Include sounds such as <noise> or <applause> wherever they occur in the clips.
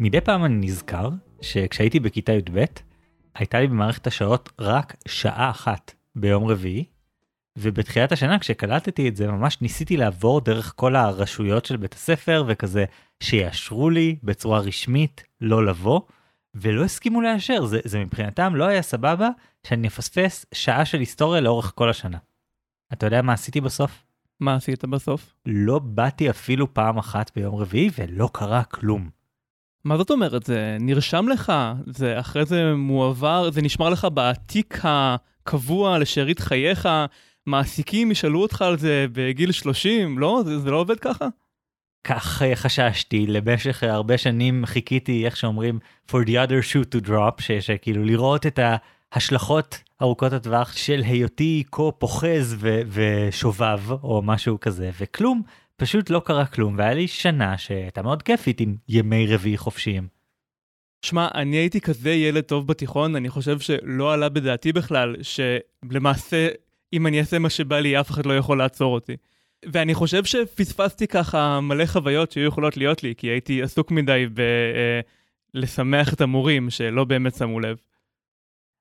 מדי פעם אני נזכר שכשהייתי בכיתה י"ב, הייתה לי במערכת השעות רק שעה אחת ביום רביעי, ובתחילת השנה כשקלטתי את זה ממש ניסיתי לעבור דרך כל הרשויות של בית הספר וכזה שיאשרו לי בצורה רשמית לא לבוא, ולא הסכימו לאשר, זה, זה מבחינתם לא היה סבבה שאני אפספס שעה של היסטוריה לאורך כל השנה. אתה יודע מה עשיתי בסוף? מה עשית בסוף? לא באתי אפילו פעם אחת ביום רביעי ולא קרה כלום. מה זאת אומרת? זה נרשם לך? זה אחרי זה מועבר? זה נשמר לך בתיק הקבוע לשארית חייך? מעסיקים ישאלו אותך על זה בגיל 30? לא? זה, זה לא עובד ככה? כך אה, חששתי, למשך הרבה שנים חיכיתי, איך שאומרים, for the other shoe to drop, שכאילו לראות את ההשלכות ארוכות הטווח של היותי כה פוחז ושובב או משהו כזה, וכלום, פשוט לא קרה כלום, והיה לי שנה שהייתה מאוד כיפית עם ימי רביעי חופשיים. שמע, אני הייתי כזה ילד טוב בתיכון, אני חושב שלא עלה בדעתי בכלל, שלמעשה, אם אני אעשה מה שבא לי, אף אחד לא יכול לעצור אותי. ואני חושב שפספסתי ככה מלא חוויות שהיו יכולות להיות לי, כי הייתי עסוק מדי בלשמח את המורים שלא באמת שמו לב.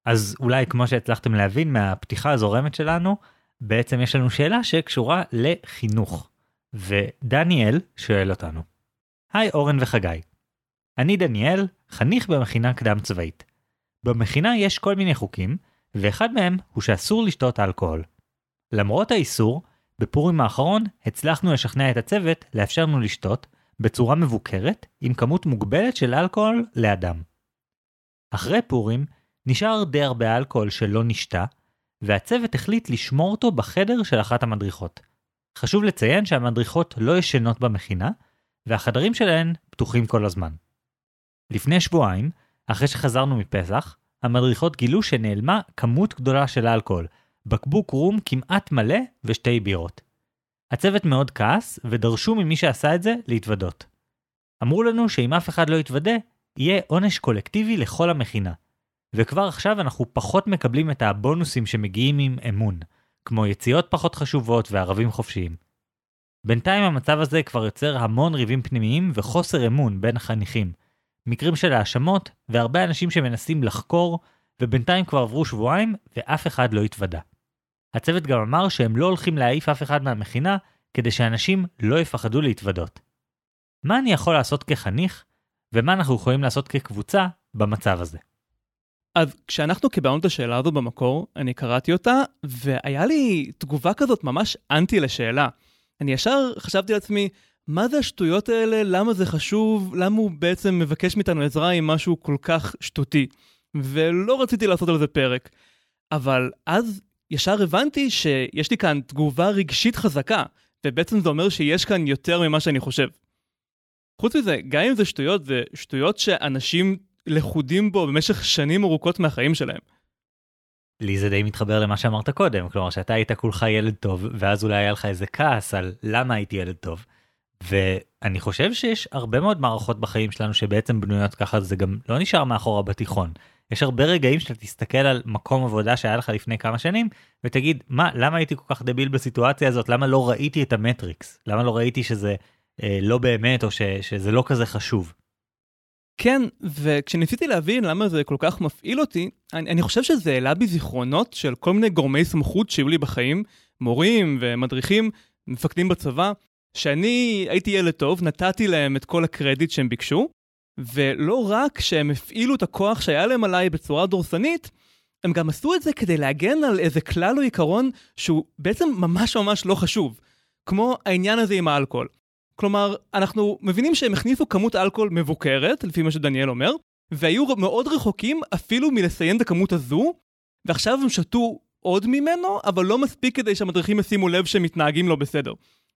אז אולי כמו שהצלחתם להבין מהפתיחה הזורמת שלנו, בעצם יש לנו שאלה שקשורה לחינוך. ודניאל שואל אותנו. היי אורן וחגי. אני דניאל, חניך במכינה קדם צבאית. במכינה יש כל מיני חוקים, ואחד מהם הוא שאסור לשתות אלכוהול. למרות האיסור, בפורים האחרון הצלחנו לשכנע את הצוות לאפשר לנו לשתות בצורה מבוקרת עם כמות מוגבלת של אלכוהול לאדם. אחרי פורים נשאר די הרבה אלכוהול שלא נשתה, והצוות החליט לשמור אותו בחדר של אחת המדריכות. חשוב לציין שהמדריכות לא ישנות במכינה, והחדרים שלהן פתוחים כל הזמן. לפני שבועיים, אחרי שחזרנו מפסח, המדריכות גילו שנעלמה כמות גדולה של אלכוהול, בקבוק רום כמעט מלא ושתי בירות. הצוות מאוד כעס ודרשו ממי שעשה את זה להתוודות. אמרו לנו שאם אף אחד לא יתוודה, יהיה עונש קולקטיבי לכל המכינה. וכבר עכשיו אנחנו פחות מקבלים את הבונוסים שמגיעים עם אמון, כמו יציאות פחות חשובות וערבים חופשיים. בינתיים המצב הזה כבר יוצר המון ריבים פנימיים וחוסר אמון בין החניכים. מקרים של האשמות והרבה אנשים שמנסים לחקור, ובינתיים כבר עברו שבועיים ואף אחד לא התוודה. הצוות גם אמר שהם לא הולכים להעיף אף אחד מהמכינה, כדי שאנשים לא יפחדו להתוודות. מה אני יכול לעשות כחניך, ומה אנחנו יכולים לעשות כקבוצה במצב הזה? אז כשאנחנו קיבלנו את השאלה הזו במקור, אני קראתי אותה, והיה לי תגובה כזאת ממש אנטי לשאלה. אני ישר חשבתי לעצמי, מה זה השטויות האלה? למה זה חשוב? למה הוא בעצם מבקש מאיתנו עזרה עם משהו כל כך שטותי? ולא רציתי לעשות על זה פרק. אבל אז ישר הבנתי שיש לי כאן תגובה רגשית חזקה, ובעצם זה אומר שיש כאן יותר ממה שאני חושב. חוץ מזה, גם אם זה שטויות, זה שטויות שאנשים לכודים בו במשך שנים ארוכות מהחיים שלהם. לי זה די מתחבר למה שאמרת קודם, כלומר שאתה היית כולך ילד טוב, ואז אולי היה לך איזה כעס על למה הייתי ילד טוב. ואני חושב שיש הרבה מאוד מערכות בחיים שלנו שבעצם בנויות ככה, זה גם לא נשאר מאחורה בתיכון. יש הרבה רגעים שאתה תסתכל על מקום עבודה שהיה לך לפני כמה שנים ותגיד מה למה הייתי כל כך דביל בסיטואציה הזאת למה לא ראיתי את המטריקס למה לא ראיתי שזה אה, לא באמת או ש, שזה לא כזה חשוב. כן, וכשניסיתי להבין למה זה כל כך מפעיל אותי, אני, אני חושב שזה העלה בי זיכרונות של כל מיני גורמי סמכות שהיו לי בחיים, מורים ומדריכים, מפקדים בצבא, שאני הייתי ילד טוב, נתתי להם את כל הקרדיט שהם ביקשו, ולא רק שהם הפעילו את הכוח שהיה להם עליי בצורה דורסנית, הם גם עשו את זה כדי להגן על איזה כלל או עיקרון שהוא בעצם ממש ממש לא חשוב, כמו העניין הזה עם האלכוהול. כלומר, אנחנו מבינים שהם הכניסו כמות אלכוהול מבוקרת, לפי מה שדניאל אומר, והיו מאוד רחוקים אפילו מלסיים את הכמות הזו, ועכשיו הם שתו עוד ממנו, אבל לא מספיק כדי שהמדריכים ישימו לב שהם מתנהגים לא בסדר.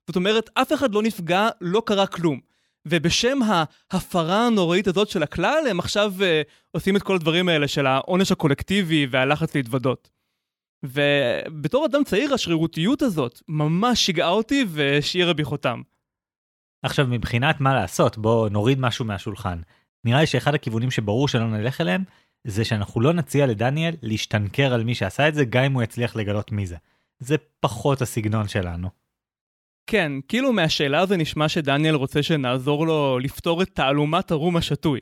זאת אומרת, אף אחד לא נפגע, לא קרה כלום. ובשם ההפרה הנוראית הזאת של הכלל, הם עכשיו uh, עושים את כל הדברים האלה של העונש הקולקטיבי והלחץ להתוודות. ובתור אדם צעיר, השרירותיות הזאת ממש שיגעה אותי והשאירה בי חותם. עכשיו, מבחינת מה לעשות, בואו נוריד משהו מהשולחן. נראה לי שאחד הכיוונים שברור שלא נלך אליהם, זה שאנחנו לא נציע לדניאל להשתנקר על מי שעשה את זה, גם אם הוא יצליח לגלות מי זה. זה פחות הסגנון שלנו. כן, כאילו מהשאלה הזו נשמע שדניאל רוצה שנעזור לו לפתור את תעלומת הרום השתוי.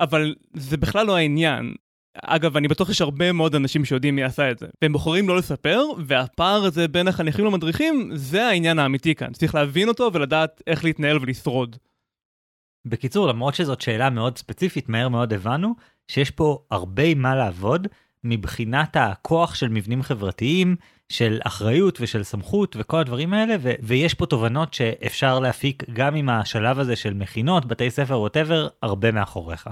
אבל זה בכלל לא העניין. אגב, אני בטוח שיש הרבה מאוד אנשים שיודעים מי עשה את זה. והם בוחרים לא לספר, והפער הזה בין החניכים למדריכים, זה העניין האמיתי כאן. צריך להבין אותו ולדעת איך להתנהל ולשרוד. בקיצור, למרות שזאת שאלה מאוד ספציפית, מהר מאוד הבנו שיש פה הרבה מה לעבוד מבחינת הכוח של מבנים חברתיים, של אחריות ושל סמכות וכל הדברים האלה, ו- ויש פה תובנות שאפשר להפיק גם עם השלב הזה של מכינות, בתי ספר, ווטאבר, הרבה מאחוריך.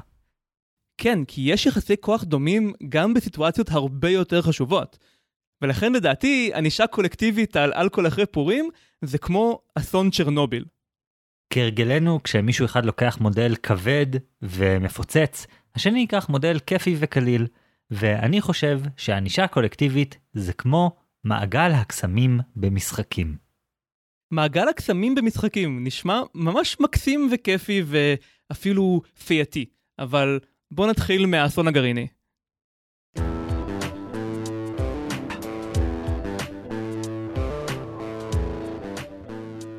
כן, כי יש יחסי כוח דומים גם בסיטואציות הרבה יותר חשובות. ולכן לדעתי, ענישה קולקטיבית על אלכוהול אחרי פורים זה כמו אסון צ'רנוביל. כהרגלנו, כשמישהו אחד לוקח מודל כבד ומפוצץ, השני ייקח מודל כיפי וקליל. ואני חושב שענישה קולקטיבית זה כמו מעגל הקסמים במשחקים. מעגל הקסמים במשחקים נשמע ממש מקסים וכיפי ואפילו פייתי, אבל בוא נתחיל מהאסון הגרעיני.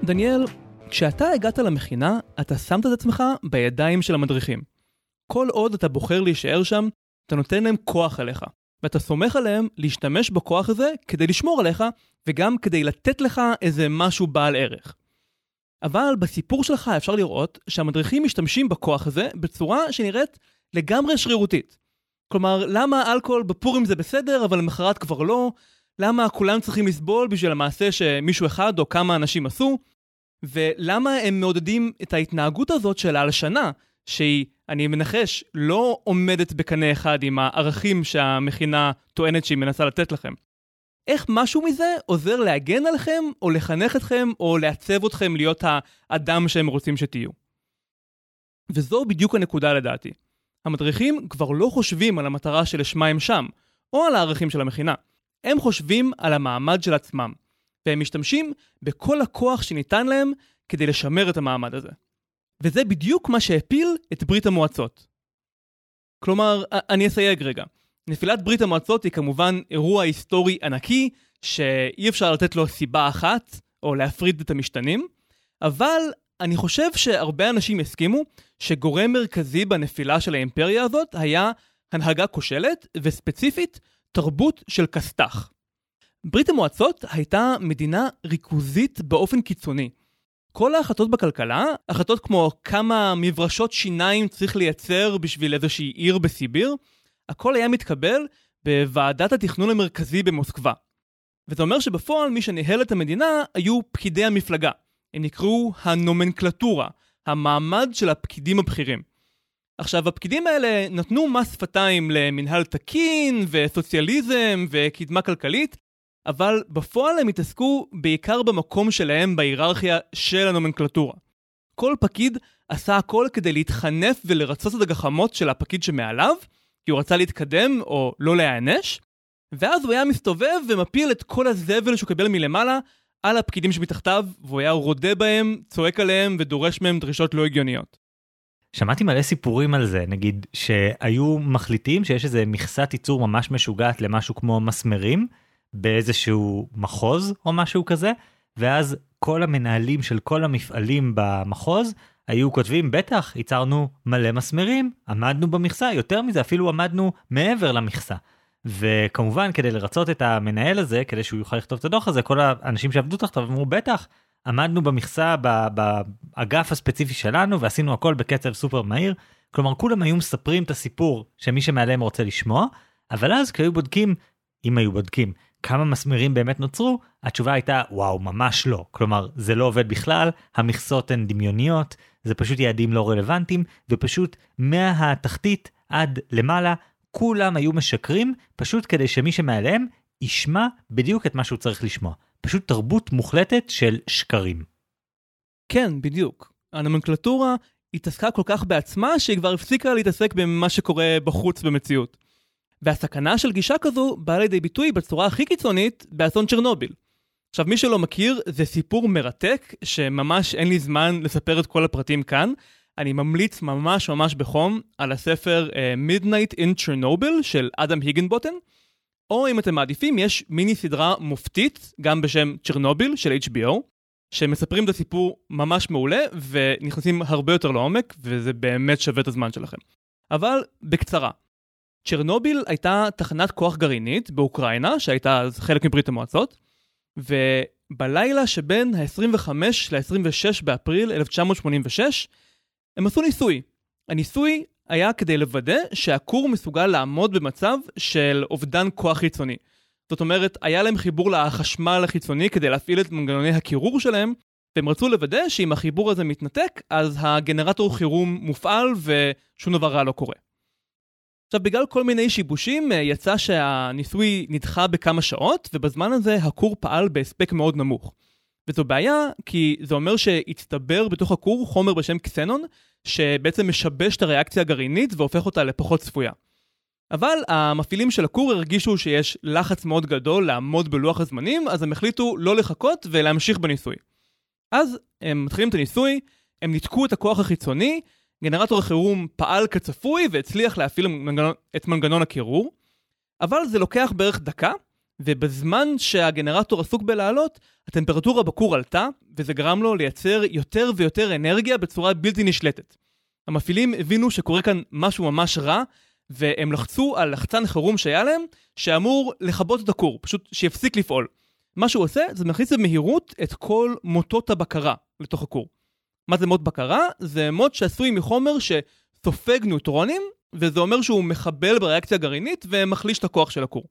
דניאל, כשאתה הגעת למכינה, אתה שמת את עצמך בידיים של המדריכים. כל עוד אתה בוחר להישאר שם, אתה נותן להם כוח עליך, ואתה סומך עליהם להשתמש בכוח הזה כדי לשמור עליך, וגם כדי לתת לך איזה משהו בעל ערך. אבל בסיפור שלך אפשר לראות שהמדריכים משתמשים בכוח הזה בצורה שנראית לגמרי שרירותית. כלומר, למה אלכוהול בפורים זה בסדר, אבל למחרת כבר לא? למה כולם צריכים לסבול בשביל המעשה שמישהו אחד או כמה אנשים עשו? ולמה הם מעודדים את ההתנהגות הזאת של ההלשנה, שהיא, אני מנחש, לא עומדת בקנה אחד עם הערכים שהמכינה טוענת שהיא מנסה לתת לכם. איך משהו מזה עוזר להגן עליכם, או לחנך אתכם, או לעצב אתכם להיות האדם שהם רוצים שתהיו. וזו בדיוק הנקודה לדעתי. המדריכים כבר לא חושבים על המטרה שלשמה הם שם, או על הערכים של המכינה. הם חושבים על המעמד של עצמם, והם משתמשים בכל הכוח שניתן להם כדי לשמר את המעמד הזה. וזה בדיוק מה שהפיל את ברית המועצות. כלומר, אני אסייג רגע. נפילת ברית המועצות היא כמובן אירוע היסטורי ענקי, שאי אפשר לתת לו סיבה אחת, או להפריד את המשתנים, אבל אני חושב שהרבה אנשים הסכימו שגורם מרכזי בנפילה של האימפריה הזאת היה הנהגה כושלת, וספציפית, תרבות של כסת"ח. ברית המועצות הייתה מדינה ריכוזית באופן קיצוני. כל ההחלטות בכלכלה, החלטות כמו כמה מברשות שיניים צריך לייצר בשביל איזושהי עיר בסיביר, הכל היה מתקבל בוועדת התכנון המרכזי במוסקבה. וזה אומר שבפועל מי שניהל את המדינה היו פקידי המפלגה. הם נקראו הנומנקלטורה, המעמד של הפקידים הבכירים. עכשיו, הפקידים האלה נתנו מס שפתיים למנהל תקין וסוציאליזם וקדמה כלכלית, אבל בפועל הם התעסקו בעיקר במקום שלהם בהיררכיה של הנומנקלטורה. כל פקיד עשה הכל כדי להתחנף ולרצות את הגחמות של הפקיד שמעליו, כי הוא רצה להתקדם או לא להיענש, ואז הוא היה מסתובב ומפיל את כל הזבל שהוא קיבל מלמעלה על הפקידים שמתחתיו, והוא היה רודה בהם, צועק עליהם ודורש מהם דרישות לא הגיוניות. שמעתי מלא סיפורים על זה, נגיד שהיו מחליטים שיש איזה מכסת ייצור ממש משוגעת למשהו כמו מסמרים, באיזשהו מחוז או משהו כזה, ואז כל המנהלים של כל המפעלים במחוז היו כותבים, בטח, ייצרנו מלא מסמרים, עמדנו במכסה, יותר מזה, אפילו עמדנו מעבר למכסה. וכמובן, כדי לרצות את המנהל הזה, כדי שהוא יוכל לכתוב את הדוח הזה, כל האנשים שעבדו תחתיו אמרו, בטח, עמדנו במכסה באגף הספציפי שלנו ועשינו הכל בקצב סופר מהיר. כלומר, כולם היו מספרים את הסיפור שמי שמעליהם רוצה לשמוע, אבל אז כשהיו בודקים, אם היו בודקים, כמה מסמרים באמת נוצרו, התשובה הייתה וואו ממש לא. כלומר זה לא עובד בכלל, המכסות הן דמיוניות, זה פשוט יעדים לא רלוונטיים, ופשוט מהתחתית עד למעלה כולם היו משקרים פשוט כדי שמי שמעליהם ישמע בדיוק את מה שהוא צריך לשמוע. פשוט תרבות מוחלטת של שקרים. כן, בדיוק. הנומנקלטורה התעסקה כל כך בעצמה שהיא כבר הפסיקה להתעסק במה שקורה בחוץ במציאות. והסכנה של גישה כזו באה לידי ביטוי בצורה הכי קיצונית באסון צ'רנוביל. עכשיו, מי שלא מכיר, זה סיפור מרתק, שממש אין לי זמן לספר את כל הפרטים כאן. אני ממליץ ממש ממש בחום על הספר uh, Midnight in Chernobyl של אדם היגנבוטן, או אם אתם מעדיפים, יש מיני סדרה מופתית, גם בשם צ'רנוביל של HBO. שמספרים את הסיפור ממש מעולה ונכנסים הרבה יותר לעומק, וזה באמת שווה את הזמן שלכם. אבל בקצרה, צ'רנוביל הייתה תחנת כוח גרעינית באוקראינה, שהייתה אז חלק מברית המועצות, ובלילה שבין ה-25 ל-26 באפריל 1986, הם עשו ניסוי. הניסוי היה כדי לוודא שהכור מסוגל לעמוד במצב של אובדן כוח חיצוני. זאת אומרת, היה להם חיבור לחשמל החיצוני כדי להפעיל את מנגנוני הקירור שלהם, והם רצו לוודא שאם החיבור הזה מתנתק, אז הגנרטור חירום מופעל ושום דבר רע לא קורה. עכשיו, בגלל כל מיני שיבושים, יצא שהניסוי נדחה בכמה שעות, ובזמן הזה הכור פעל בהספק מאוד נמוך. וזו בעיה, כי זה אומר שהצטבר בתוך הכור חומר בשם קסנון, שבעצם משבש את הריאקציה הגרעינית והופך אותה לפחות צפויה. אבל המפעילים של הכור הרגישו שיש לחץ מאוד גדול לעמוד בלוח הזמנים, אז הם החליטו לא לחכות ולהמשיך בניסוי. אז הם מתחילים את הניסוי, הם ניתקו את הכוח החיצוני, גנרטור החירום פעל כצפוי והצליח להפעיל את מנגנון הקירור, אבל זה לוקח בערך דקה, ובזמן שהגנרטור עסוק בלעלות, הטמפרטורה בכור עלתה, וזה גרם לו לייצר יותר ויותר אנרגיה בצורה בלתי נשלטת. המפעילים הבינו שקורה כאן משהו ממש רע, והם לחצו על לחצן חירום שהיה להם, שאמור לכבות את הכור, פשוט שיפסיק לפעול. מה שהוא עושה, זה מכניס במהירות את כל מוטות הבקרה לתוך הכור. מה זה מוט בקרה? זה מוט שעשוי מחומר שסופג ניוטרונים, וזה אומר שהוא מחבל בריאקציה הגרעינית ומחליש את הכוח של הכור.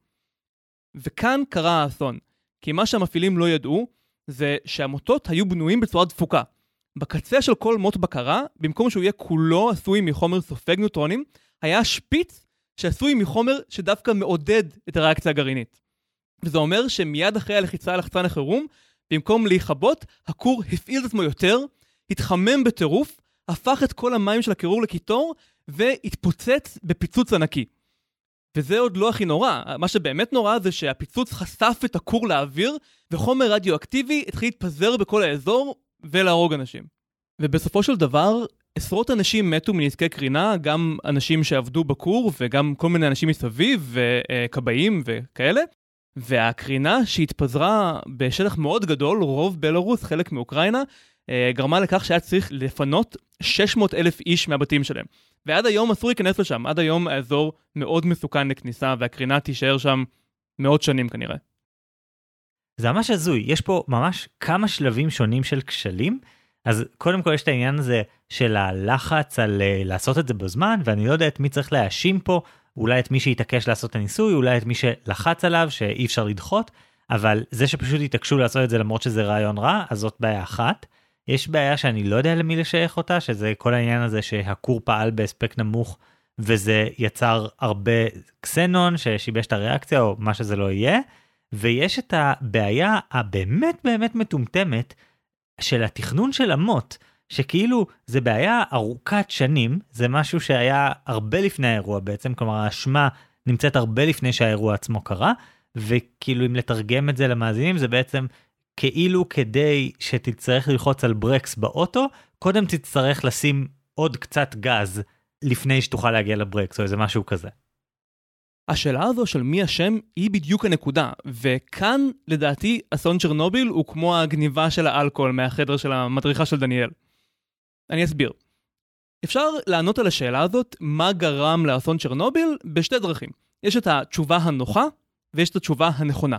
וכאן קרה האסון, כי מה שהמפעילים לא ידעו, זה שהמוטות היו בנויים בצורה דפוקה. בקצה של כל מוט בקרה, במקום שהוא יהיה כולו עשוי מחומר סופג ניוטרונים, היה שפיץ שעשוי מחומר שדווקא מעודד את הריאקציה הגרעינית. וזה אומר שמיד אחרי הלחיצה על לחצן החירום, במקום להיכבות, הכור הפעיל את עצמו יותר, התחמם בטירוף, הפך את כל המים של הקירור לקיטור, והתפוצץ בפיצוץ ענקי. וזה עוד לא הכי נורא, מה שבאמת נורא זה שהפיצוץ חשף את הכור לאוויר, וחומר רדיואקטיבי התחיל להתפזר בכל האזור ולהרוג אנשים. ובסופו של דבר, עשרות אנשים מתו מנזקי קרינה, גם אנשים שעבדו בכור וגם כל מיני אנשים מסביב, וכבאים וכאלה. והקרינה שהתפזרה בשטח מאוד גדול, רוב בלרוס, חלק מאוקראינה, אה, גרמה לכך שהיה צריך לפנות 600 אלף איש מהבתים שלהם. ועד היום אסור להיכנס לשם, עד היום האזור מאוד מסוכן לכניסה, והקרינה תישאר שם מאות שנים כנראה. זה ממש הזוי, יש פה ממש כמה שלבים שונים של כשלים. אז קודם כל יש את העניין הזה של הלחץ על uh, לעשות את זה בזמן, ואני לא יודע את מי צריך להאשים פה, אולי את מי שהתעקש לעשות את הניסוי, אולי את מי שלחץ עליו שאי אפשר לדחות, אבל זה שפשוט התעקשו לעשות את זה למרות שזה רעיון רע, אז זאת בעיה אחת. יש בעיה שאני לא יודע למי לשייך אותה, שזה כל העניין הזה שהכור פעל בהספק נמוך, וזה יצר הרבה קסנון ששיבש את הריאקציה, או מה שזה לא יהיה. ויש את הבעיה הבאמת באמת מטומטמת של התכנון של אמות, שכאילו זה בעיה ארוכת שנים, זה משהו שהיה הרבה לפני האירוע בעצם, כלומר האשמה נמצאת הרבה לפני שהאירוע עצמו קרה, וכאילו אם לתרגם את זה למאזינים זה בעצם כאילו כדי שתצטרך ללחוץ על ברקס באוטו, קודם תצטרך לשים עוד קצת גז לפני שתוכל להגיע לברקס או איזה משהו כזה. השאלה הזו של מי אשם היא בדיוק הנקודה, וכאן לדעתי אסון צ'רנוביל הוא כמו הגניבה של האלכוהול מהחדר של המדריכה של דניאל. אני אסביר. אפשר לענות על השאלה הזאת, מה גרם לאסון צ'רנוביל, בשתי דרכים. יש את התשובה הנוחה ויש את התשובה הנכונה.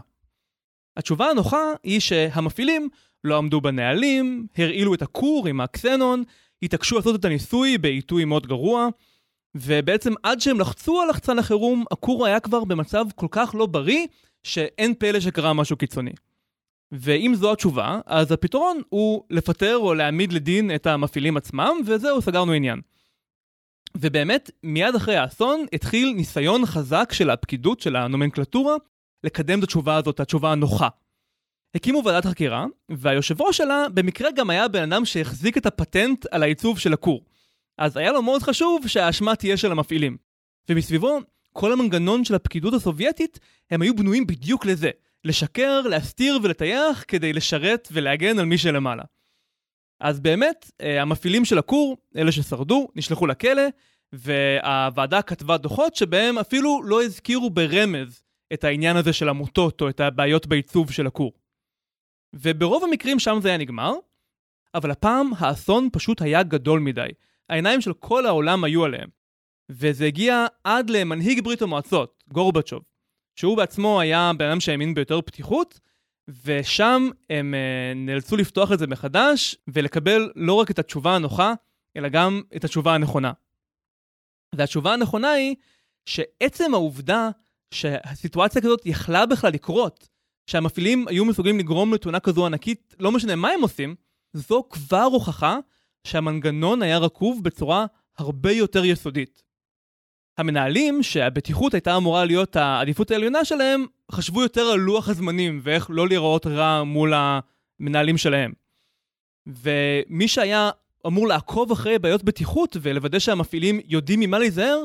התשובה הנוחה היא שהמפעילים לא עמדו בנהלים, הרעילו את הכור עם הקסנון, התעקשו לעשות את הניסוי בעיתוי מאוד גרוע, ובעצם עד שהם לחצו על לחצן החירום, הכור היה כבר במצב כל כך לא בריא, שאין פלא שקרה משהו קיצוני. ואם זו התשובה, אז הפתרון הוא לפטר או להעמיד לדין את המפעילים עצמם, וזהו, סגרנו עניין. ובאמת, מיד אחרי האסון התחיל ניסיון חזק של הפקידות, של הנומנקלטורה, לקדם את התשובה הזאת, התשובה הנוחה. הקימו ועדת חקירה, והיושב ראש שלה במקרה גם היה בן אדם שהחזיק את הפטנט על העיצוב של הכור. אז היה לו מאוד חשוב שהאשמה תהיה של המפעילים. ומסביבו, כל המנגנון של הפקידות הסובייטית, הם היו בנויים בדיוק לזה. לשקר, להסתיר ולטייח כדי לשרת ולהגן על מי שלמעלה. אז באמת, אה, המפעילים של הכור, אלה ששרדו, נשלחו לכלא, והוועדה כתבה דוחות שבהם אפילו לא הזכירו ברמז את העניין הזה של עמותות או את הבעיות בעיצוב של הכור. וברוב המקרים שם זה היה נגמר, אבל הפעם האסון פשוט היה גדול מדי. העיניים של כל העולם היו עליהם. וזה הגיע עד למנהיג ברית המועצות, גורבצ'וב, שהוא בעצמו היה בן אדם שהאמין ביותר פתיחות, ושם הם uh, נאלצו לפתוח את זה מחדש ולקבל לא רק את התשובה הנוחה, אלא גם את התשובה הנכונה. והתשובה הנכונה היא שעצם העובדה שהסיטואציה כזאת יכלה בכלל לקרות, שהמפעילים היו מסוגלים לגרום לתאונה כזו ענקית, לא משנה מה הם עושים, זו כבר הוכחה שהמנגנון היה רקוב בצורה הרבה יותר יסודית. המנהלים, שהבטיחות הייתה אמורה להיות העדיפות העליונה שלהם, חשבו יותר על לוח הזמנים ואיך לא להיראות רע מול המנהלים שלהם. ומי שהיה אמור לעקוב אחרי בעיות בטיחות ולוודא שהמפעילים יודעים ממה להיזהר,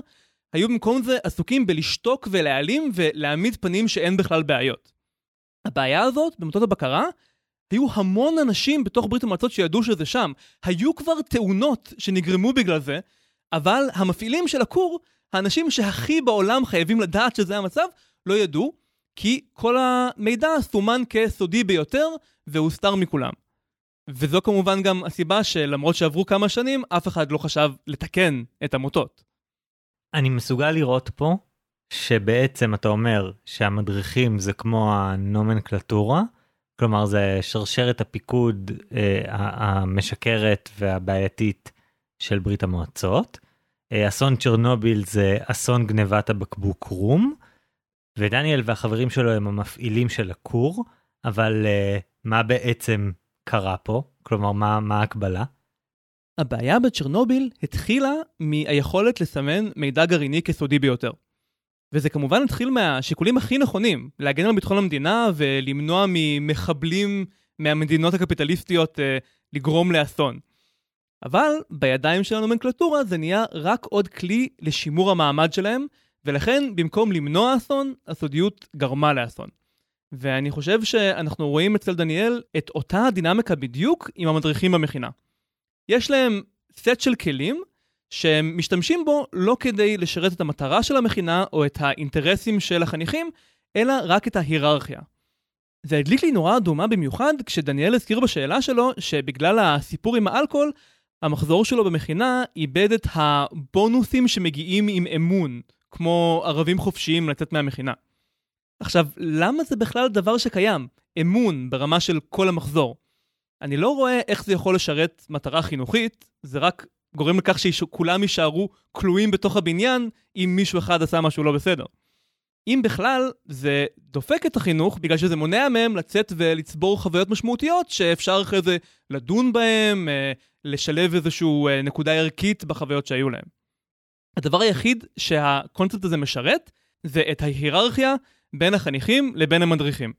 היו במקום זה עסוקים בלשתוק ולהעלים ולהעמיד פנים שאין בכלל בעיות. הבעיה הזאת במטות הבקרה, היו המון אנשים בתוך ברית המועצות שידעו שזה שם. היו כבר תאונות שנגרמו בגלל זה, אבל המפעילים של הכור, האנשים שהכי בעולם חייבים לדעת שזה המצב, לא ידעו, כי כל המידע סומן כסודי ביותר והוסתר מכולם. וזו כמובן גם הסיבה שלמרות שעברו כמה שנים, אף אחד לא חשב לתקן את המוטות. אני מסוגל לראות פה שבעצם אתה אומר שהמדריכים זה כמו הנומנקלטורה, כלומר זה שרשרת הפיקוד אה, המשקרת והבעייתית של ברית המועצות. אה, אסון צ'רנוביל זה אסון גנבת הבקבוק רום, ודניאל והחברים שלו הם המפעילים של הכור, אבל אה, מה בעצם קרה פה? כלומר, מה, מה ההקבלה? הבעיה בצ'רנוביל התחילה מהיכולת לסמן מידע גרעיני כסודי ביותר. וזה כמובן התחיל מהשיקולים הכי נכונים, להגן על ביטחון המדינה ולמנוע ממחבלים מהמדינות הקפיטליסטיות אה, לגרום לאסון. אבל בידיים של הנומנקלטורה זה נהיה רק עוד כלי לשימור המעמד שלהם, ולכן במקום למנוע אסון, הסודיות גרמה לאסון. ואני חושב שאנחנו רואים אצל דניאל את אותה הדינמיקה בדיוק עם המדריכים במכינה. יש להם סט של כלים שהם משתמשים בו לא כדי לשרת את המטרה של המכינה או את האינטרסים של החניכים, אלא רק את ההיררכיה. זה הדליק לי נורא אדומה במיוחד כשדניאל הזכיר בשאלה שלו שבגלל הסיפור עם האלכוהול, המחזור שלו במכינה איבד את הבונוסים שמגיעים עם אמון, כמו ערבים חופשיים לצאת מהמכינה. עכשיו, למה זה בכלל דבר שקיים? אמון ברמה של כל המחזור. אני לא רואה איך זה יכול לשרת מטרה חינוכית, זה רק גורם לכך שכולם יישארו כלואים בתוך הבניין אם מישהו אחד עשה משהו לא בסדר. אם בכלל, זה דופק את החינוך בגלל שזה מונע מהם לצאת ולצבור חוויות משמעותיות שאפשר אחרי זה לדון בהם, אה, לשלב איזושהי אה, נקודה ערכית בחוויות שהיו להם. הדבר היחיד שהקונספט הזה משרת זה את ההיררכיה בין החניכים לבין המדריכים.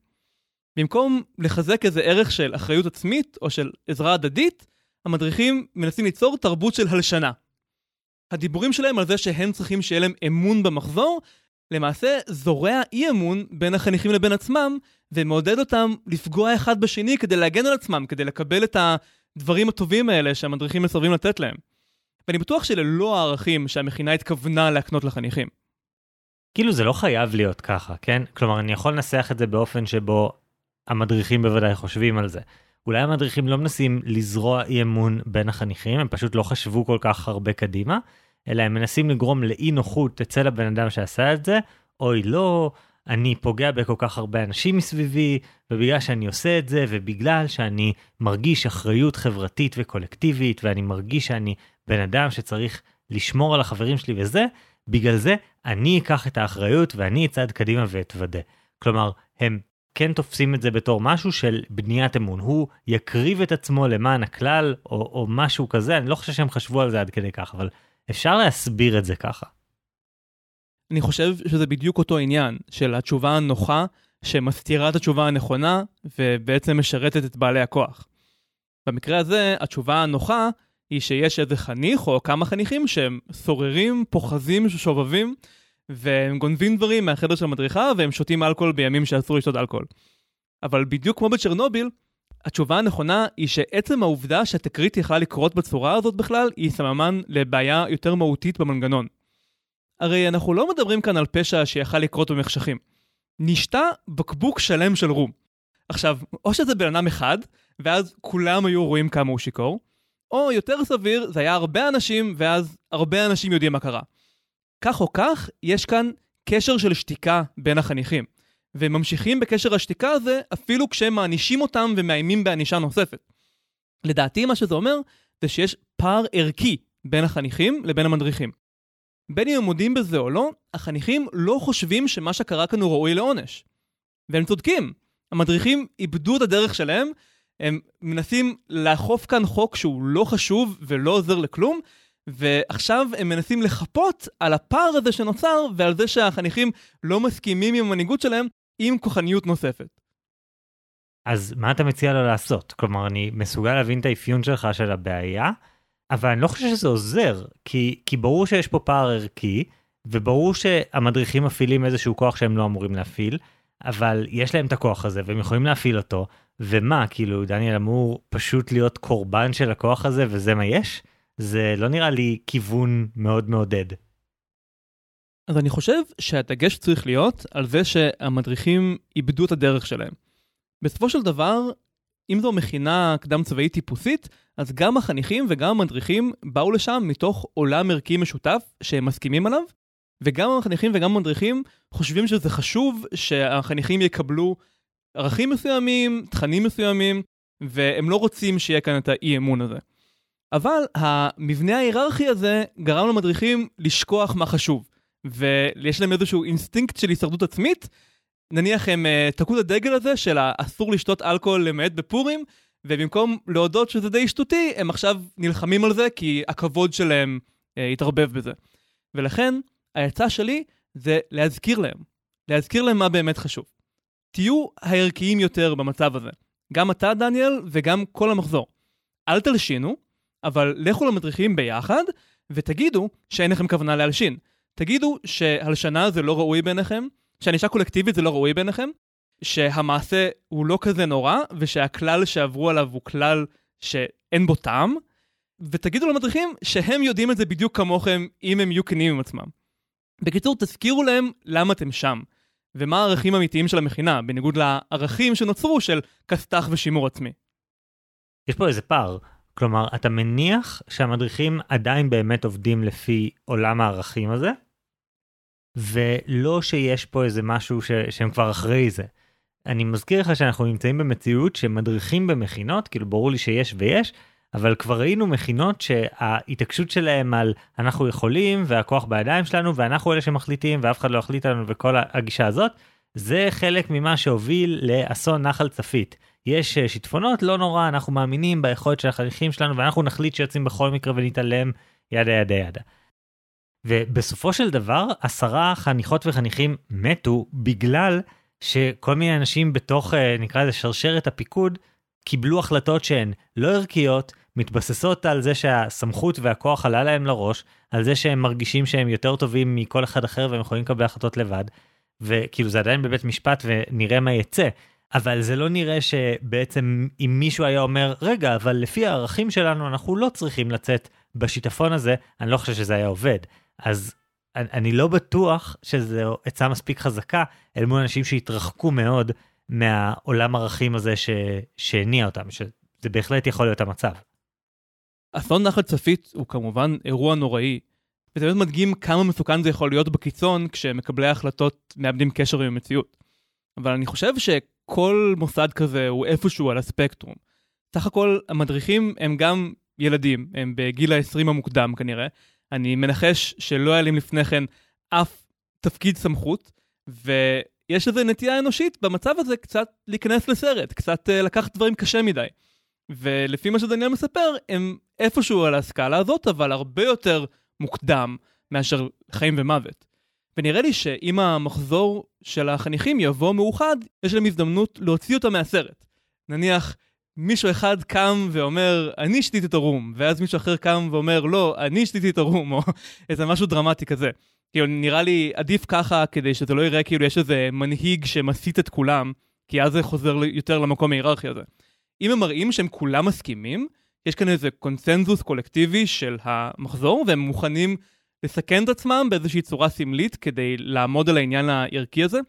במקום לחזק איזה ערך של אחריות עצמית או של עזרה הדדית, המדריכים מנסים ליצור תרבות של הלשנה. הדיבורים שלהם על זה שהם צריכים שיהיה להם אמון במחזור, למעשה זורע אי אמון בין החניכים לבין עצמם, ומעודד אותם לפגוע אחד בשני כדי להגן על עצמם, כדי לקבל את הדברים הטובים האלה שהמדריכים מסרבים לתת להם. ואני בטוח שאלה לא הערכים שהמכינה התכוונה להקנות לחניכים. כאילו זה לא חייב להיות ככה, כן? כלומר, אני יכול לנסח את זה באופן שבו המדריכים בוודאי חושבים על זה. אולי המדריכים לא מנסים לזרוע אי אמון בין החניכים, הם פשוט לא חשבו כל כך הרבה קדימה, אלא הם מנסים לגרום לאי נוחות אצל הבן אדם שעשה את זה, אוי לא, אני פוגע בכל כך הרבה אנשים מסביבי, ובגלל שאני עושה את זה, ובגלל שאני מרגיש אחריות חברתית וקולקטיבית, ואני מרגיש שאני בן אדם שצריך לשמור על החברים שלי וזה, בגלל זה אני אקח את האחריות ואני אצעד קדימה ואתוודה. כלומר, הם כן תופסים את זה בתור משהו של בניית אמון. הוא יקריב את עצמו למען הכלל, או, או משהו כזה, אני לא חושב שהם חשבו על זה עד כדי כך, אבל אפשר להסביר את זה ככה. אני חושב שזה בדיוק אותו עניין של התשובה הנוחה שמסתירה את התשובה הנכונה ובעצם משרתת את בעלי הכוח. במקרה הזה, התשובה הנוחה היא שיש איזה חניך או כמה חניכים שהם סוררים, פוחזים, שובבים, והם גונבים דברים מהחדר של המדריכה והם שותים אלכוהול בימים שאסור לשתות אלכוהול. אבל בדיוק כמו בצ'רנוביל, התשובה הנכונה היא שעצם העובדה שהתקרית יכלה לקרות בצורה הזאת בכלל, היא סממן לבעיה יותר מהותית במנגנון. הרי אנחנו לא מדברים כאן על פשע שיכל לקרות במחשכים. נשתה בקבוק שלם של רום. עכשיו, או שזה בן אדם אחד, ואז כולם היו רואים כמה הוא שיכור, או יותר סביר, זה היה הרבה אנשים, ואז הרבה אנשים יודעים מה קרה. כך או כך, יש כאן קשר של שתיקה בין החניכים. והם ממשיכים בקשר השתיקה הזה אפילו כשהם מענישים אותם ומאיימים בענישה נוספת. לדעתי מה שזה אומר זה שיש פער ערכי בין החניכים לבין המדריכים. בין אם הם מודים בזה או לא, החניכים לא חושבים שמה שקרה כאן הוא ראוי לעונש. והם צודקים. המדריכים איבדו את הדרך שלהם, הם מנסים לאכוף כאן חוק שהוא לא חשוב ולא עוזר לכלום, ועכשיו הם מנסים לחפות על הפער הזה שנוצר ועל זה שהחניכים לא מסכימים עם המנהיגות שלהם עם כוחניות נוספת. אז מה אתה מציע לו לעשות? כלומר, אני מסוגל להבין את האפיון שלך של הבעיה, אבל אני לא חושב שזה עוזר, כי, כי ברור שיש פה פער ערכי, וברור שהמדריכים מפעילים איזשהו כוח שהם לא אמורים להפעיל, אבל יש להם את הכוח הזה והם יכולים להפעיל אותו, ומה, כאילו, דניאל אמור פשוט להיות קורבן של הכוח הזה וזה מה יש? זה לא נראה לי כיוון מאוד מעודד. אז אני חושב שהדגש צריך להיות על זה שהמדריכים איבדו את הדרך שלהם. בסופו של דבר, אם זו מכינה קדם צבאית טיפוסית, אז גם החניכים וגם המדריכים באו לשם מתוך עולם ערכי משותף שהם מסכימים עליו, וגם החניכים וגם המדריכים חושבים שזה חשוב שהחניכים יקבלו ערכים מסוימים, תכנים מסוימים, והם לא רוצים שיהיה כאן את האי אמון הזה. אבל המבנה ההיררכי הזה גרם למדריכים לשכוח מה חשוב. ויש להם איזשהו אינסטינקט של הישרדות עצמית. נניח הם uh, תקעו את הדגל הזה של האסור לשתות אלכוהול למעט בפורים, ובמקום להודות שזה די שטותי, הם עכשיו נלחמים על זה כי הכבוד שלהם uh, התערבב בזה. ולכן, העצה שלי זה להזכיר להם. להזכיר להם מה באמת חשוב. תהיו הערכיים יותר במצב הזה. גם אתה, דניאל, וגם כל המחזור. אל תלשינו, אבל לכו למדריכים ביחד, ותגידו שאין לכם כוונה להלשין. תגידו שהלשנה זה לא ראוי בעיניכם, שענישה קולקטיבית זה לא ראוי בעיניכם, שהמעשה הוא לא כזה נורא, ושהכלל שעברו עליו הוא כלל שאין בו טעם, ותגידו למדריכים שהם יודעים את זה בדיוק כמוכם אם הם יהיו כנים עם עצמם. בקיצור, תזכירו להם למה אתם שם, ומה הערכים האמיתיים של המכינה, בניגוד לערכים שנוצרו של כסת"ח ושימור עצמי. יש פה איזה פער. כלומר, אתה מניח שהמדריכים עדיין באמת עובדים לפי עולם הערכים הזה, ולא שיש פה איזה משהו ש... שהם כבר אחרי זה. אני מזכיר לך שאנחנו נמצאים במציאות שמדריכים במכינות, כאילו ברור לי שיש ויש, אבל כבר ראינו מכינות שההתעקשות שלהם על אנחנו יכולים והכוח בידיים שלנו ואנחנו אלה שמחליטים ואף אחד לא יחליט עלינו וכל הגישה הזאת, זה חלק ממה שהוביל לאסון נחל צפית. יש אה, שיטפונות, לא נורא, אנחנו מאמינים ביכולת של החניכים שלנו ואנחנו נחליט שיוצאים בכל מקרה ונתעלם ידה ידה ידה. ובסופו של דבר עשרה חניכות וחניכים מתו בגלל שכל מיני אנשים בתוך אה, נקרא לזה שרשרת הפיקוד קיבלו החלטות שהן לא ערכיות, מתבססות על זה שהסמכות והכוח עלה להם לראש, על זה שהם מרגישים שהם יותר טובים מכל אחד אחר והם יכולים לקבל החלטות לבד, וכאילו זה עדיין בבית משפט ונראה מה יצא. אבל זה לא נראה שבעצם אם מישהו היה אומר, רגע, אבל לפי הערכים שלנו אנחנו לא צריכים לצאת בשיטפון הזה, אני לא חושב שזה היה עובד. אז אני לא בטוח שזו עצה מספיק חזקה אל מול אנשים שהתרחקו מאוד מהעולם ערכים הזה. שהניע אותם, שזה בהחלט יכול להיות המצב. אסון נחל צפית הוא כמובן אירוע נוראי, וזה באמת מדגים כמה מסוכן זה יכול להיות בקיצון כשמקבלי ההחלטות מאבדים קשר עם המציאות. אבל אני חושב שכל מוסד כזה הוא איפשהו על הספקטרום. סך הכל המדריכים הם גם ילדים, הם בגיל ה-20 המוקדם כנראה, אני מנחש שלא היה להם לפני כן אף תפקיד סמכות, ויש איזו נטייה אנושית במצב הזה קצת להיכנס לסרט, קצת uh, לקחת דברים קשה מדי. ולפי מה שדניאל מספר, הם איפשהו על הסקאלה הזאת, אבל הרבה יותר מוקדם מאשר חיים ומוות. ונראה לי שאם המחזור של החניכים יבוא מאוחד, יש להם הזדמנות להוציא אותה מהסרט. נניח, מישהו אחד קם ואומר, אני שתיתי את הרום, ואז מישהו אחר קם ואומר, לא, אני שתיתי את הרום, או <laughs> איזה משהו דרמטי כזה. כאילו, נראה לי עדיף ככה, כדי שזה לא יראה כאילו יש איזה מנהיג שמסית את כולם, כי אז זה חוזר יותר למקום ההיררכי הזה. אם הם מראים שהם כולם מסכימים, יש כאן איזה קונצנזוס קולקטיבי של המחזור, והם מוכנים לסכן את עצמם באיזושהי צורה סמלית כדי לעמוד על העניין הערכי הזה,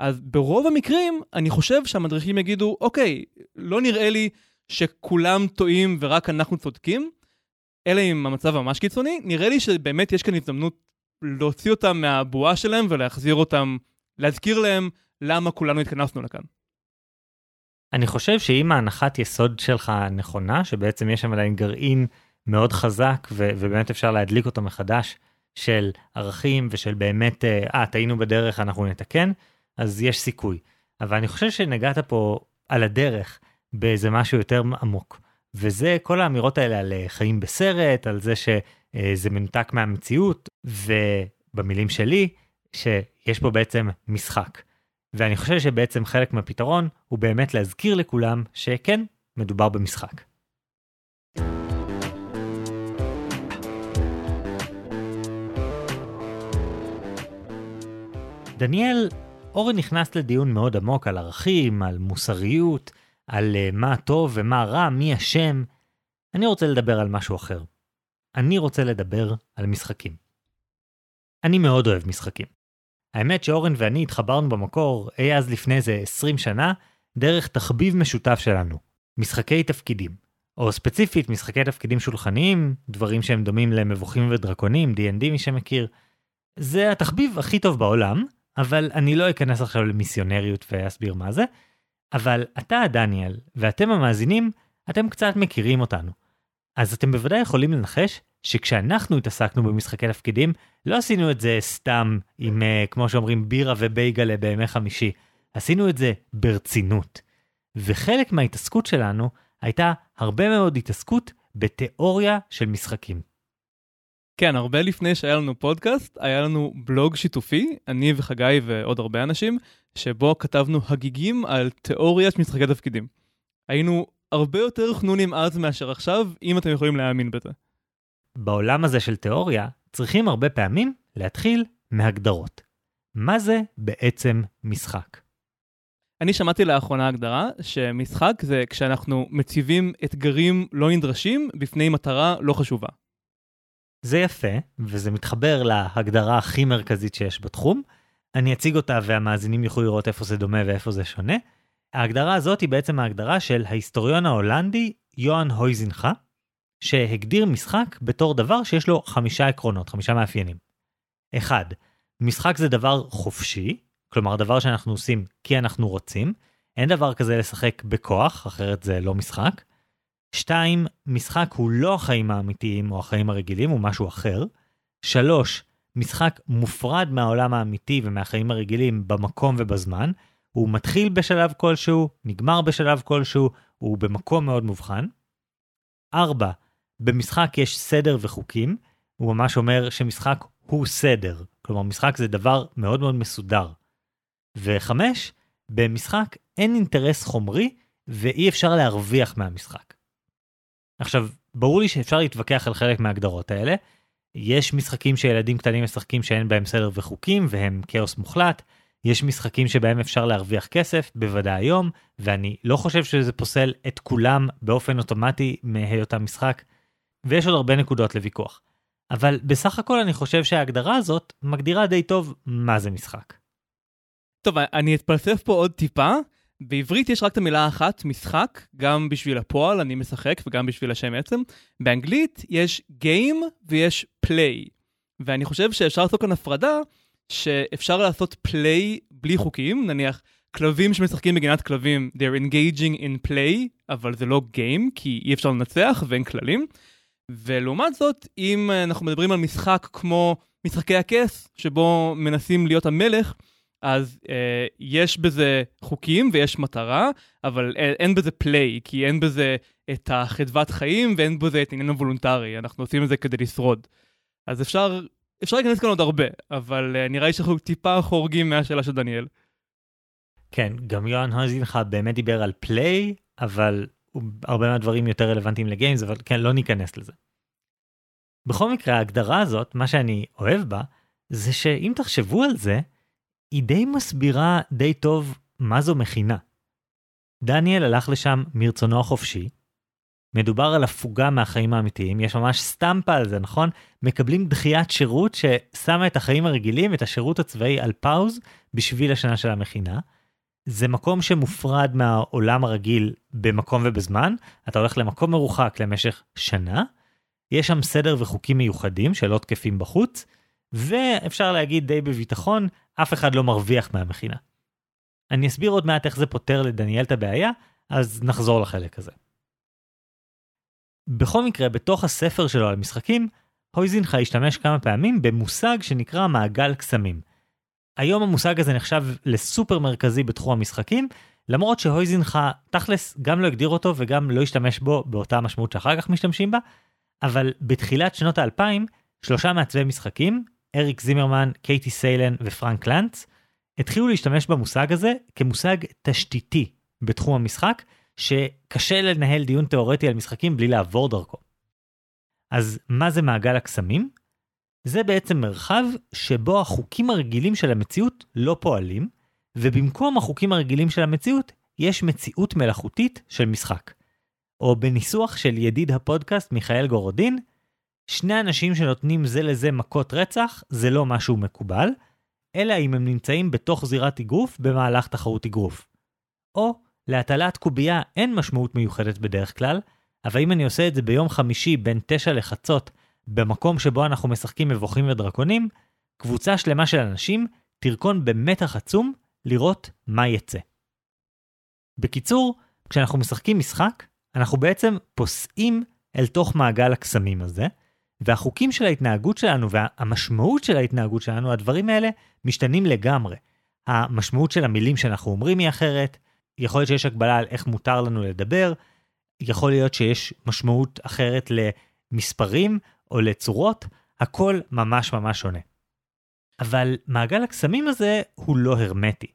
אז ברוב המקרים, אני חושב שהמדריכים יגידו, אוקיי, לא נראה לי שכולם טועים ורק אנחנו צודקים, אלא אם המצב ממש קיצוני, נראה לי שבאמת יש כאן הזדמנות להוציא אותם מהבועה שלהם ולהחזיר אותם, להזכיר להם למה כולנו התכנסנו לכאן. אני חושב שאם ההנחת יסוד שלך נכונה, שבעצם יש שם עדיין גרעין מאוד חזק ו- ובאמת אפשר להדליק אותו מחדש של ערכים ושל באמת, אה, ah, טעינו בדרך, אנחנו נתקן, אז יש סיכוי. אבל אני חושב שנגעת פה על הדרך באיזה משהו יותר עמוק. וזה כל האמירות האלה על אה, חיים בסרט, על זה שזה מנותק מהמציאות, ובמילים שלי, שיש פה בעצם משחק. ואני חושב שבעצם חלק מהפתרון הוא באמת להזכיר לכולם שכן, מדובר במשחק. דניאל, אורן נכנס לדיון מאוד עמוק על ערכים, על מוסריות, על uh, מה טוב ומה רע, מי אשם. אני רוצה לדבר על משהו אחר. אני רוצה לדבר על משחקים. אני מאוד אוהב משחקים. האמת שאורן ואני התחברנו במקור אי אז לפני איזה 20 שנה, דרך תחביב משותף שלנו, משחקי תפקידים. או ספציפית משחקי תפקידים שולחניים, דברים שהם דומים למבוכים ודרקונים, D&D מי שמכיר. זה התחביב הכי טוב בעולם, אבל אני לא אכנס עכשיו למיסיונריות ואסביר מה זה. אבל אתה, דניאל, ואתם המאזינים, אתם קצת מכירים אותנו. אז אתם בוודאי יכולים לנחש שכשאנחנו התעסקנו במשחקי תפקידים, לא עשינו את זה סתם עם, uh, כמו שאומרים, בירה ובייגלה בימי חמישי. עשינו את זה ברצינות. וחלק מההתעסקות שלנו הייתה הרבה מאוד התעסקות בתיאוריה של משחקים. כן, הרבה לפני שהיה לנו פודקאסט, היה לנו בלוג שיתופי, אני וחגי ועוד הרבה אנשים, שבו כתבנו הגיגים על תיאוריית משחקי תפקידים. היינו הרבה יותר חנונים אז מאשר עכשיו, אם אתם יכולים להאמין בזה. בעולם הזה של תיאוריה, צריכים הרבה פעמים להתחיל מהגדרות. מה זה בעצם משחק? אני שמעתי לאחרונה הגדרה שמשחק זה כשאנחנו מציבים אתגרים לא נדרשים בפני מטרה לא חשובה. זה יפה, וזה מתחבר להגדרה הכי מרכזית שיש בתחום. אני אציג אותה והמאזינים יוכלו לראות איפה זה דומה ואיפה זה שונה. ההגדרה הזאת היא בעצם ההגדרה של ההיסטוריון ההולנדי יוהאן הויזינחה, שהגדיר משחק בתור דבר שיש לו חמישה עקרונות, חמישה מאפיינים. 1. משחק זה דבר חופשי, כלומר דבר שאנחנו עושים כי אנחנו רוצים, אין דבר כזה לשחק בכוח, אחרת זה לא משחק. 2. משחק הוא לא החיים האמיתיים או החיים הרגילים, הוא משהו אחר. 3. משחק מופרד מהעולם האמיתי ומהחיים הרגילים במקום ובזמן. הוא מתחיל בשלב כלשהו, נגמר בשלב כלשהו, הוא במקום מאוד מובחן. 4. במשחק יש סדר וחוקים, הוא ממש אומר שמשחק הוא סדר, כלומר משחק זה דבר מאוד מאוד מסודר. וחמש, במשחק אין אינטרס חומרי ואי אפשר להרוויח מהמשחק. עכשיו, ברור לי שאפשר להתווכח על חלק מההגדרות האלה. יש משחקים שילדים קטנים משחקים שאין בהם סדר וחוקים והם כאוס מוחלט. יש משחקים שבהם אפשר להרוויח כסף, בוודאי היום, ואני לא חושב שזה פוסל את כולם באופן אוטומטי מהיותם משחק. ויש עוד הרבה נקודות לוויכוח. אבל בסך הכל אני חושב שההגדרה הזאת מגדירה די טוב מה זה משחק. טוב, אני אתפלסף פה עוד טיפה. בעברית יש רק את המילה האחת, משחק, גם בשביל הפועל, אני משחק, וגם בשביל השם עצם. באנגלית יש game ויש play. ואני חושב שאפשר לעשות כאן הפרדה, שאפשר לעשות play בלי חוקים, נניח כלבים שמשחקים בגינת כלבים, they're engaging in play, אבל זה לא game, כי אי אפשר לנצח ואין כללים. ולעומת זאת, אם אנחנו מדברים על משחק כמו משחקי הכס, שבו מנסים להיות המלך, אז אה, יש בזה חוקים ויש מטרה, אבל אין, אין בזה play, כי אין בזה את החדוות חיים ואין בזה את עניין הוולונטרי, אנחנו עושים את זה כדי לשרוד. אז אפשר, אפשר להיכנס כאן עוד הרבה, אבל אה, נראה לי שאנחנו טיפה חורגים מהשאלה של דניאל. כן, גם יוהאן הויזינחה באמת דיבר על פליי, אבל הרבה מהדברים יותר רלוונטיים לגיימס, אבל כן, לא ניכנס לזה. בכל מקרה, ההגדרה הזאת, מה שאני אוהב בה, זה שאם תחשבו על זה, היא די מסבירה די טוב מה זו מכינה. דניאל הלך לשם מרצונו החופשי, מדובר על הפוגה מהחיים האמיתיים, יש ממש סטמפה על זה, נכון? מקבלים דחיית שירות ששמה את החיים הרגילים, את השירות הצבאי על פאוז בשביל השנה של המכינה. זה מקום שמופרד מהעולם הרגיל במקום ובזמן, אתה הולך למקום מרוחק למשך שנה, יש שם סדר וחוקים מיוחדים שלא תקפים בחוץ, ואפשר להגיד די בביטחון, אף אחד לא מרוויח מהמכינה. אני אסביר עוד מעט איך זה פותר לדניאל את הבעיה, אז נחזור לחלק הזה. בכל מקרה, בתוך הספר שלו על משחקים, הויזינחה השתמש כמה פעמים במושג שנקרא מעגל קסמים. היום המושג הזה נחשב לסופר מרכזי בתחום המשחקים, למרות שהויזינחה תכלס גם לא הגדיר אותו וגם לא השתמש בו באותה משמעות שאחר כך משתמשים בה, אבל בתחילת שנות האלפיים, שלושה מעצבי משחקים, אריק זימרמן, קייטי סיילן ופרנק לנץ, התחילו להשתמש במושג הזה כמושג תשתיתי בתחום המשחק, שקשה לנהל דיון תאורטי על משחקים בלי לעבור דרכו. אז מה זה מעגל הקסמים? זה בעצם מרחב שבו החוקים הרגילים של המציאות לא פועלים, ובמקום החוקים הרגילים של המציאות, יש מציאות מלאכותית של משחק. או בניסוח של ידיד הפודקאסט מיכאל גורודין, שני אנשים שנותנים זה לזה מכות רצח זה לא משהו מקובל, אלא אם הם נמצאים בתוך זירת אגרוף במהלך תחרות אגרוף. או להטלת קובייה אין משמעות מיוחדת בדרך כלל, אבל אם אני עושה את זה ביום חמישי בין תשע לחצות, במקום שבו אנחנו משחקים מבוכים ודרקונים, קבוצה שלמה של אנשים תרקון במתח עצום לראות מה יצא. בקיצור, כשאנחנו משחקים משחק, אנחנו בעצם פוסעים אל תוך מעגל הקסמים הזה, והחוקים של ההתנהגות שלנו והמשמעות של ההתנהגות שלנו, הדברים האלה משתנים לגמרי. המשמעות של המילים שאנחנו אומרים היא אחרת, יכול להיות שיש הגבלה על איך מותר לנו לדבר, יכול להיות שיש משמעות אחרת למספרים או לצורות, הכל ממש ממש שונה. אבל מעגל הקסמים הזה הוא לא הרמטי.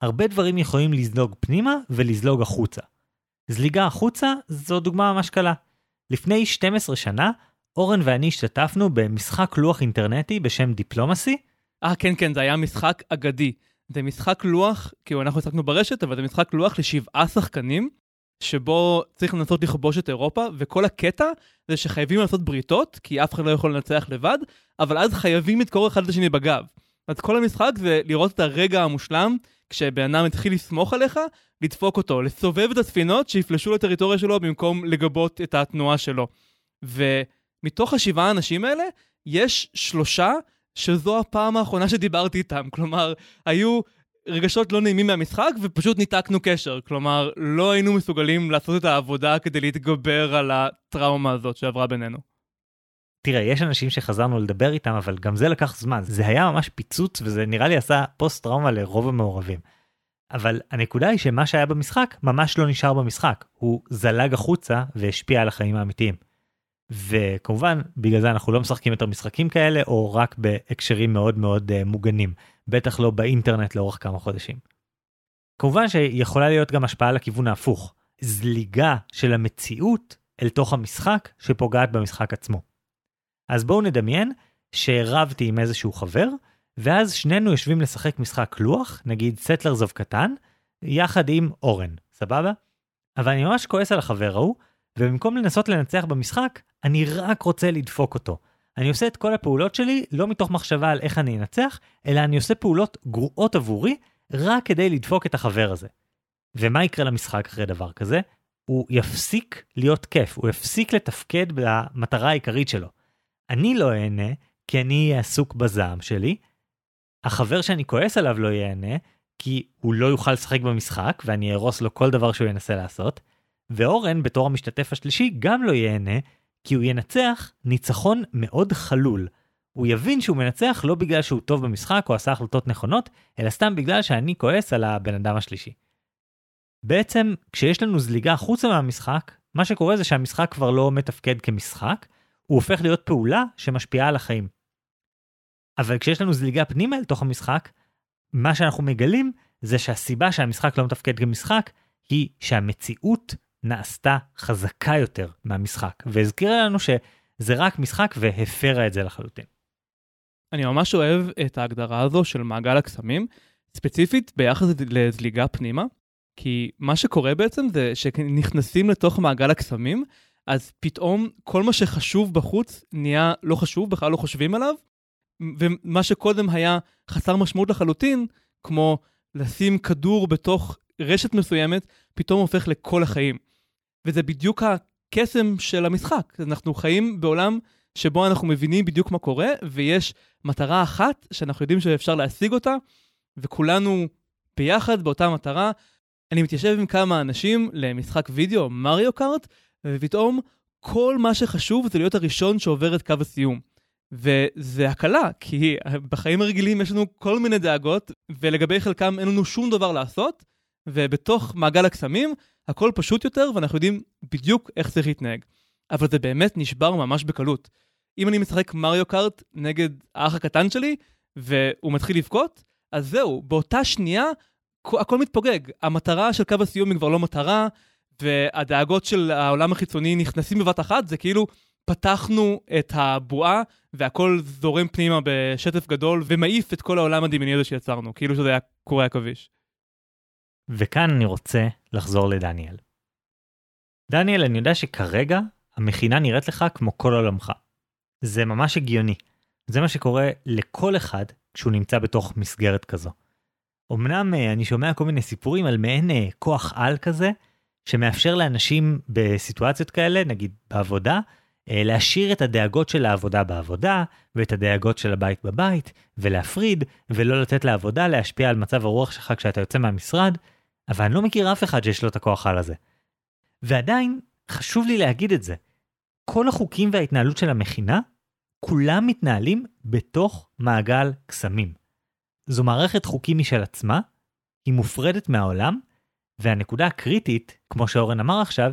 הרבה דברים יכולים לזלוג פנימה ולזלוג החוצה. זליגה החוצה זו דוגמה ממש קלה. לפני 12 שנה, אורן ואני השתתפנו במשחק לוח אינטרנטי בשם דיפלומסי. אה, כן, כן, זה היה משחק אגדי. זה משחק לוח, כאילו אנחנו הצחקנו ברשת, אבל זה משחק לוח לשבעה שחקנים, שבו צריך לנסות לכבוש את אירופה, וכל הקטע זה שחייבים לעשות בריתות, כי אף אחד לא יכול לנצח לבד, אבל אז חייבים לדקור אחד את השני בגב. אז כל המשחק זה לראות את הרגע המושלם, כשבן אדם התחיל לסמוך עליך, לדפוק אותו, לסובב את הספינות שיפלשו לטריטוריה שלו במקום לגבות את התנועה שלו. ומתוך השבעה האנשים האלה, יש שלושה שזו הפעם האחרונה שדיברתי איתם. כלומר, היו רגשות לא נעימים מהמשחק ופשוט ניתקנו קשר. כלומר, לא היינו מסוגלים לעשות את העבודה כדי להתגבר על הטראומה הזאת שעברה בינינו. תראה, יש אנשים שחזרנו לדבר איתם, אבל גם זה לקח זמן. זה היה ממש פיצוץ, וזה נראה לי עשה פוסט טראומה לרוב המעורבים. אבל הנקודה היא שמה שהיה במשחק ממש לא נשאר במשחק, הוא זלג החוצה והשפיע על החיים האמיתיים. וכמובן, בגלל זה אנחנו לא משחקים יותר משחקים כאלה, או רק בהקשרים מאוד מאוד uh, מוגנים, בטח לא באינטרנט לאורך כמה חודשים. כמובן שיכולה להיות גם השפעה לכיוון ההפוך, זליגה של המציאות אל תוך המשחק שפוגעת במשחק עצמו. אז בואו נדמיין שרבתי עם איזשהו חבר, ואז שנינו יושבים לשחק משחק לוח, נגיד סטלרזוב קטן, יחד עם אורן, סבבה? אבל אני ממש כועס על החבר ההוא, ובמקום לנסות לנצח במשחק, אני רק רוצה לדפוק אותו. אני עושה את כל הפעולות שלי לא מתוך מחשבה על איך אני אנצח, אלא אני עושה פעולות גרועות עבורי, רק כדי לדפוק את החבר הזה. ומה יקרה למשחק אחרי דבר כזה? הוא יפסיק להיות כיף, הוא יפסיק לתפקד במטרה העיקרית שלו. אני לא אהנה, כי אני אהיה עסוק בזעם שלי, החבר שאני כועס עליו לא ייהנה, כי הוא לא יוכל לשחק במשחק ואני אהרוס לו כל דבר שהוא ינסה לעשות, ואורן בתור המשתתף השלישי גם לא ייהנה, כי הוא ינצח ניצחון מאוד חלול. הוא יבין שהוא מנצח לא בגלל שהוא טוב במשחק או עשה החלטות נכונות, אלא סתם בגלל שאני כועס על הבן אדם השלישי. בעצם, כשיש לנו זליגה החוצה מהמשחק, מה שקורה זה שהמשחק כבר לא מתפקד כמשחק, הוא הופך להיות פעולה שמשפיעה על החיים. אבל כשיש לנו זליגה פנימה אל תוך המשחק, מה שאנחנו מגלים זה שהסיבה שהמשחק לא מתפקד כמשחק היא שהמציאות נעשתה חזקה יותר מהמשחק, והזכירה לנו שזה רק משחק והפרה את זה לחלוטין. אני ממש אוהב את ההגדרה הזו של מעגל הקסמים, ספציפית ביחס לזליגה פנימה, כי מה שקורה בעצם זה שנכנסים לתוך מעגל הקסמים, אז פתאום כל מה שחשוב בחוץ נהיה לא חשוב, בכלל לא חושבים עליו, ומה שקודם היה חסר משמעות לחלוטין, כמו לשים כדור בתוך רשת מסוימת, פתאום הופך לכל החיים. וזה בדיוק הקסם של המשחק. אנחנו חיים בעולם שבו אנחנו מבינים בדיוק מה קורה, ויש מטרה אחת שאנחנו יודעים שאפשר להשיג אותה, וכולנו ביחד באותה מטרה. אני מתיישב עם כמה אנשים למשחק וידאו, מריו קארט, ופתאום כל מה שחשוב זה להיות הראשון שעובר את קו הסיום. וזה הקלה, כי בחיים הרגילים יש לנו כל מיני דאגות, ולגבי חלקם אין לנו שום דבר לעשות, ובתוך מעגל הקסמים הכל פשוט יותר, ואנחנו יודעים בדיוק איך צריך להתנהג. אבל זה באמת נשבר ממש בקלות. אם אני משחק מריו קארט נגד האח הקטן שלי, והוא מתחיל לבכות, אז זהו, באותה שנייה הכל מתפוגג. המטרה של קו הסיום היא כבר לא מטרה, והדאגות של העולם החיצוני נכנסים בבת אחת, זה כאילו פתחנו את הבועה, והכל זורם פנימה בשטף גדול, ומעיף את כל העולם הדמיוני הזה שיצרנו, כאילו שזה היה קורי עכביש. וכאן אני רוצה לחזור לדניאל. דניאל, אני יודע שכרגע המכינה נראית לך כמו כל עולמך. זה ממש הגיוני. זה מה שקורה לכל אחד כשהוא נמצא בתוך מסגרת כזו. אמנם אה, אני שומע כל מיני סיפורים על מעין אה, כוח על כזה, שמאפשר לאנשים בסיטואציות כאלה, נגיד בעבודה, להשאיר את הדאגות של העבודה בעבודה, ואת הדאגות של הבית בבית, ולהפריד, ולא לתת לעבודה להשפיע על מצב הרוח שלך כשאתה יוצא מהמשרד, אבל אני לא מכיר אף אחד שיש לו את הכוח על הזה. ועדיין, חשוב לי להגיד את זה. כל החוקים וההתנהלות של המכינה, כולם מתנהלים בתוך מעגל קסמים. זו מערכת חוקים משל עצמה, היא מופרדת מהעולם, והנקודה הקריטית, כמו שאורן אמר עכשיו,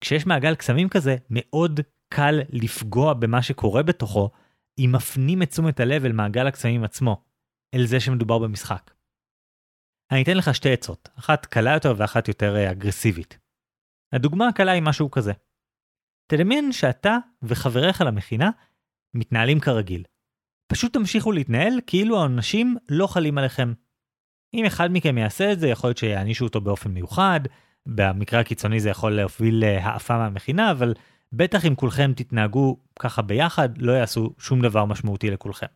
כשיש מעגל קסמים כזה, מאוד קל לפגוע במה שקורה בתוכו, אם מפנים את תשומת הלב אל מעגל הקסמים עצמו, אל זה שמדובר במשחק. אני אתן לך שתי עצות, אחת קלה יותר ואחת יותר אה, אגרסיבית. הדוגמה הקלה היא משהו כזה. תדמיין שאתה וחבריך למכינה מתנהלים כרגיל. פשוט תמשיכו להתנהל כאילו העונשים לא חלים עליכם. אם אחד מכם יעשה את זה, יכול להיות שיענישו אותו באופן מיוחד, במקרה הקיצוני זה יכול להוביל להעפה מהמכינה, אבל בטח אם כולכם תתנהגו ככה ביחד, לא יעשו שום דבר משמעותי לכולכם.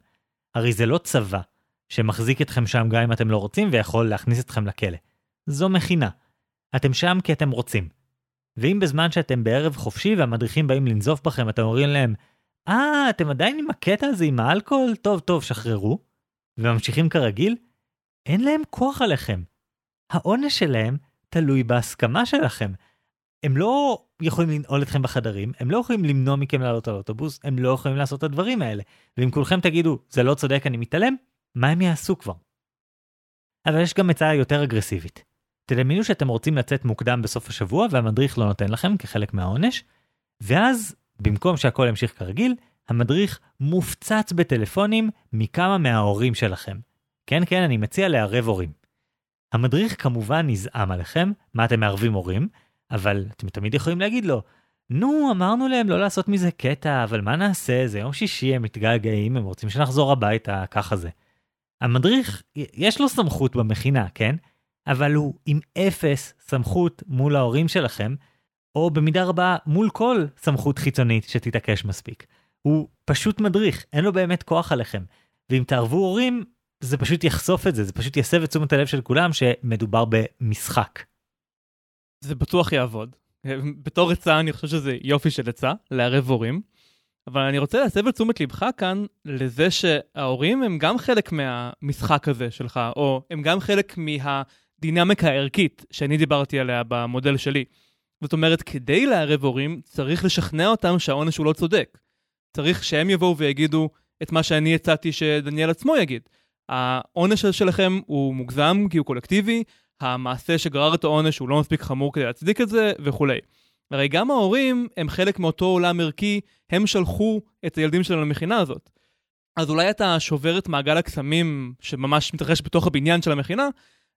הרי זה לא צבא שמחזיק אתכם שם גם אם אתם לא רוצים ויכול להכניס אתכם לכלא. זו מכינה. אתם שם כי אתם רוצים. ואם בזמן שאתם בערב חופשי והמדריכים באים לנזוף בכם, אתם אומרים להם, אה, אתם עדיין עם הקטע הזה עם האלכוהול? טוב, טוב, שחררו. וממשיכים כרגיל? אין להם כוח עליכם. העונש שלהם תלוי בהסכמה שלכם. הם לא יכולים לנעול אתכם בחדרים, הם לא יכולים למנוע מכם לעלות על אוטובוס, הם לא יכולים לעשות את הדברים האלה. ואם כולכם תגידו, זה לא צודק, אני מתעלם, מה הם יעשו כבר? אבל יש גם הצעה יותר אגרסיבית. תדמיינו שאתם רוצים לצאת מוקדם בסוף השבוע והמדריך לא נותן לכם כחלק מהעונש, ואז במקום שהכל ימשיך כרגיל, המדריך מופצץ בטלפונים מכמה מההורים שלכם. כן, כן, אני מציע לערב הורים. המדריך כמובן נזעם עליכם, מה אתם מערבים הורים, אבל אתם תמיד יכולים להגיד לו, נו, אמרנו להם לא לעשות מזה קטע, אבל מה נעשה, זה יום שישי, הם מתגעגעים, הם רוצים שנחזור הביתה, ככה זה. המדריך, יש לו סמכות במכינה, כן? אבל הוא עם אפס סמכות מול ההורים שלכם, או במידה רבה מול כל סמכות חיצונית שתתעקש מספיק. הוא פשוט מדריך, אין לו באמת כוח עליכם. ואם תערבו הורים, זה פשוט יחשוף את זה, זה פשוט יסב את תשומת הלב של כולם שמדובר במשחק. זה בטוח יעבוד. בתור עצה אני חושב שזה יופי של עצה, לערב הורים. אבל אני רוצה להסב את תשומת לבך כאן לזה שההורים הם גם חלק מהמשחק הזה שלך, או הם גם חלק מהדינמיקה הערכית שאני דיברתי עליה במודל שלי. זאת אומרת, כדי לערב הורים, צריך לשכנע אותם שהעונש הוא לא צודק. צריך שהם יבואו ויגידו את מה שאני הצעתי שדניאל עצמו יגיד. העונש שלכם הוא מוגזם כי הוא קולקטיבי, המעשה שגרר את העונש הוא לא מספיק חמור כדי להצדיק את זה, וכולי. הרי גם ההורים הם חלק מאותו עולם ערכי, הם שלחו את הילדים שלנו למכינה הזאת. אז אולי אתה שובר את מעגל הקסמים שממש מתרחש בתוך הבניין של המכינה,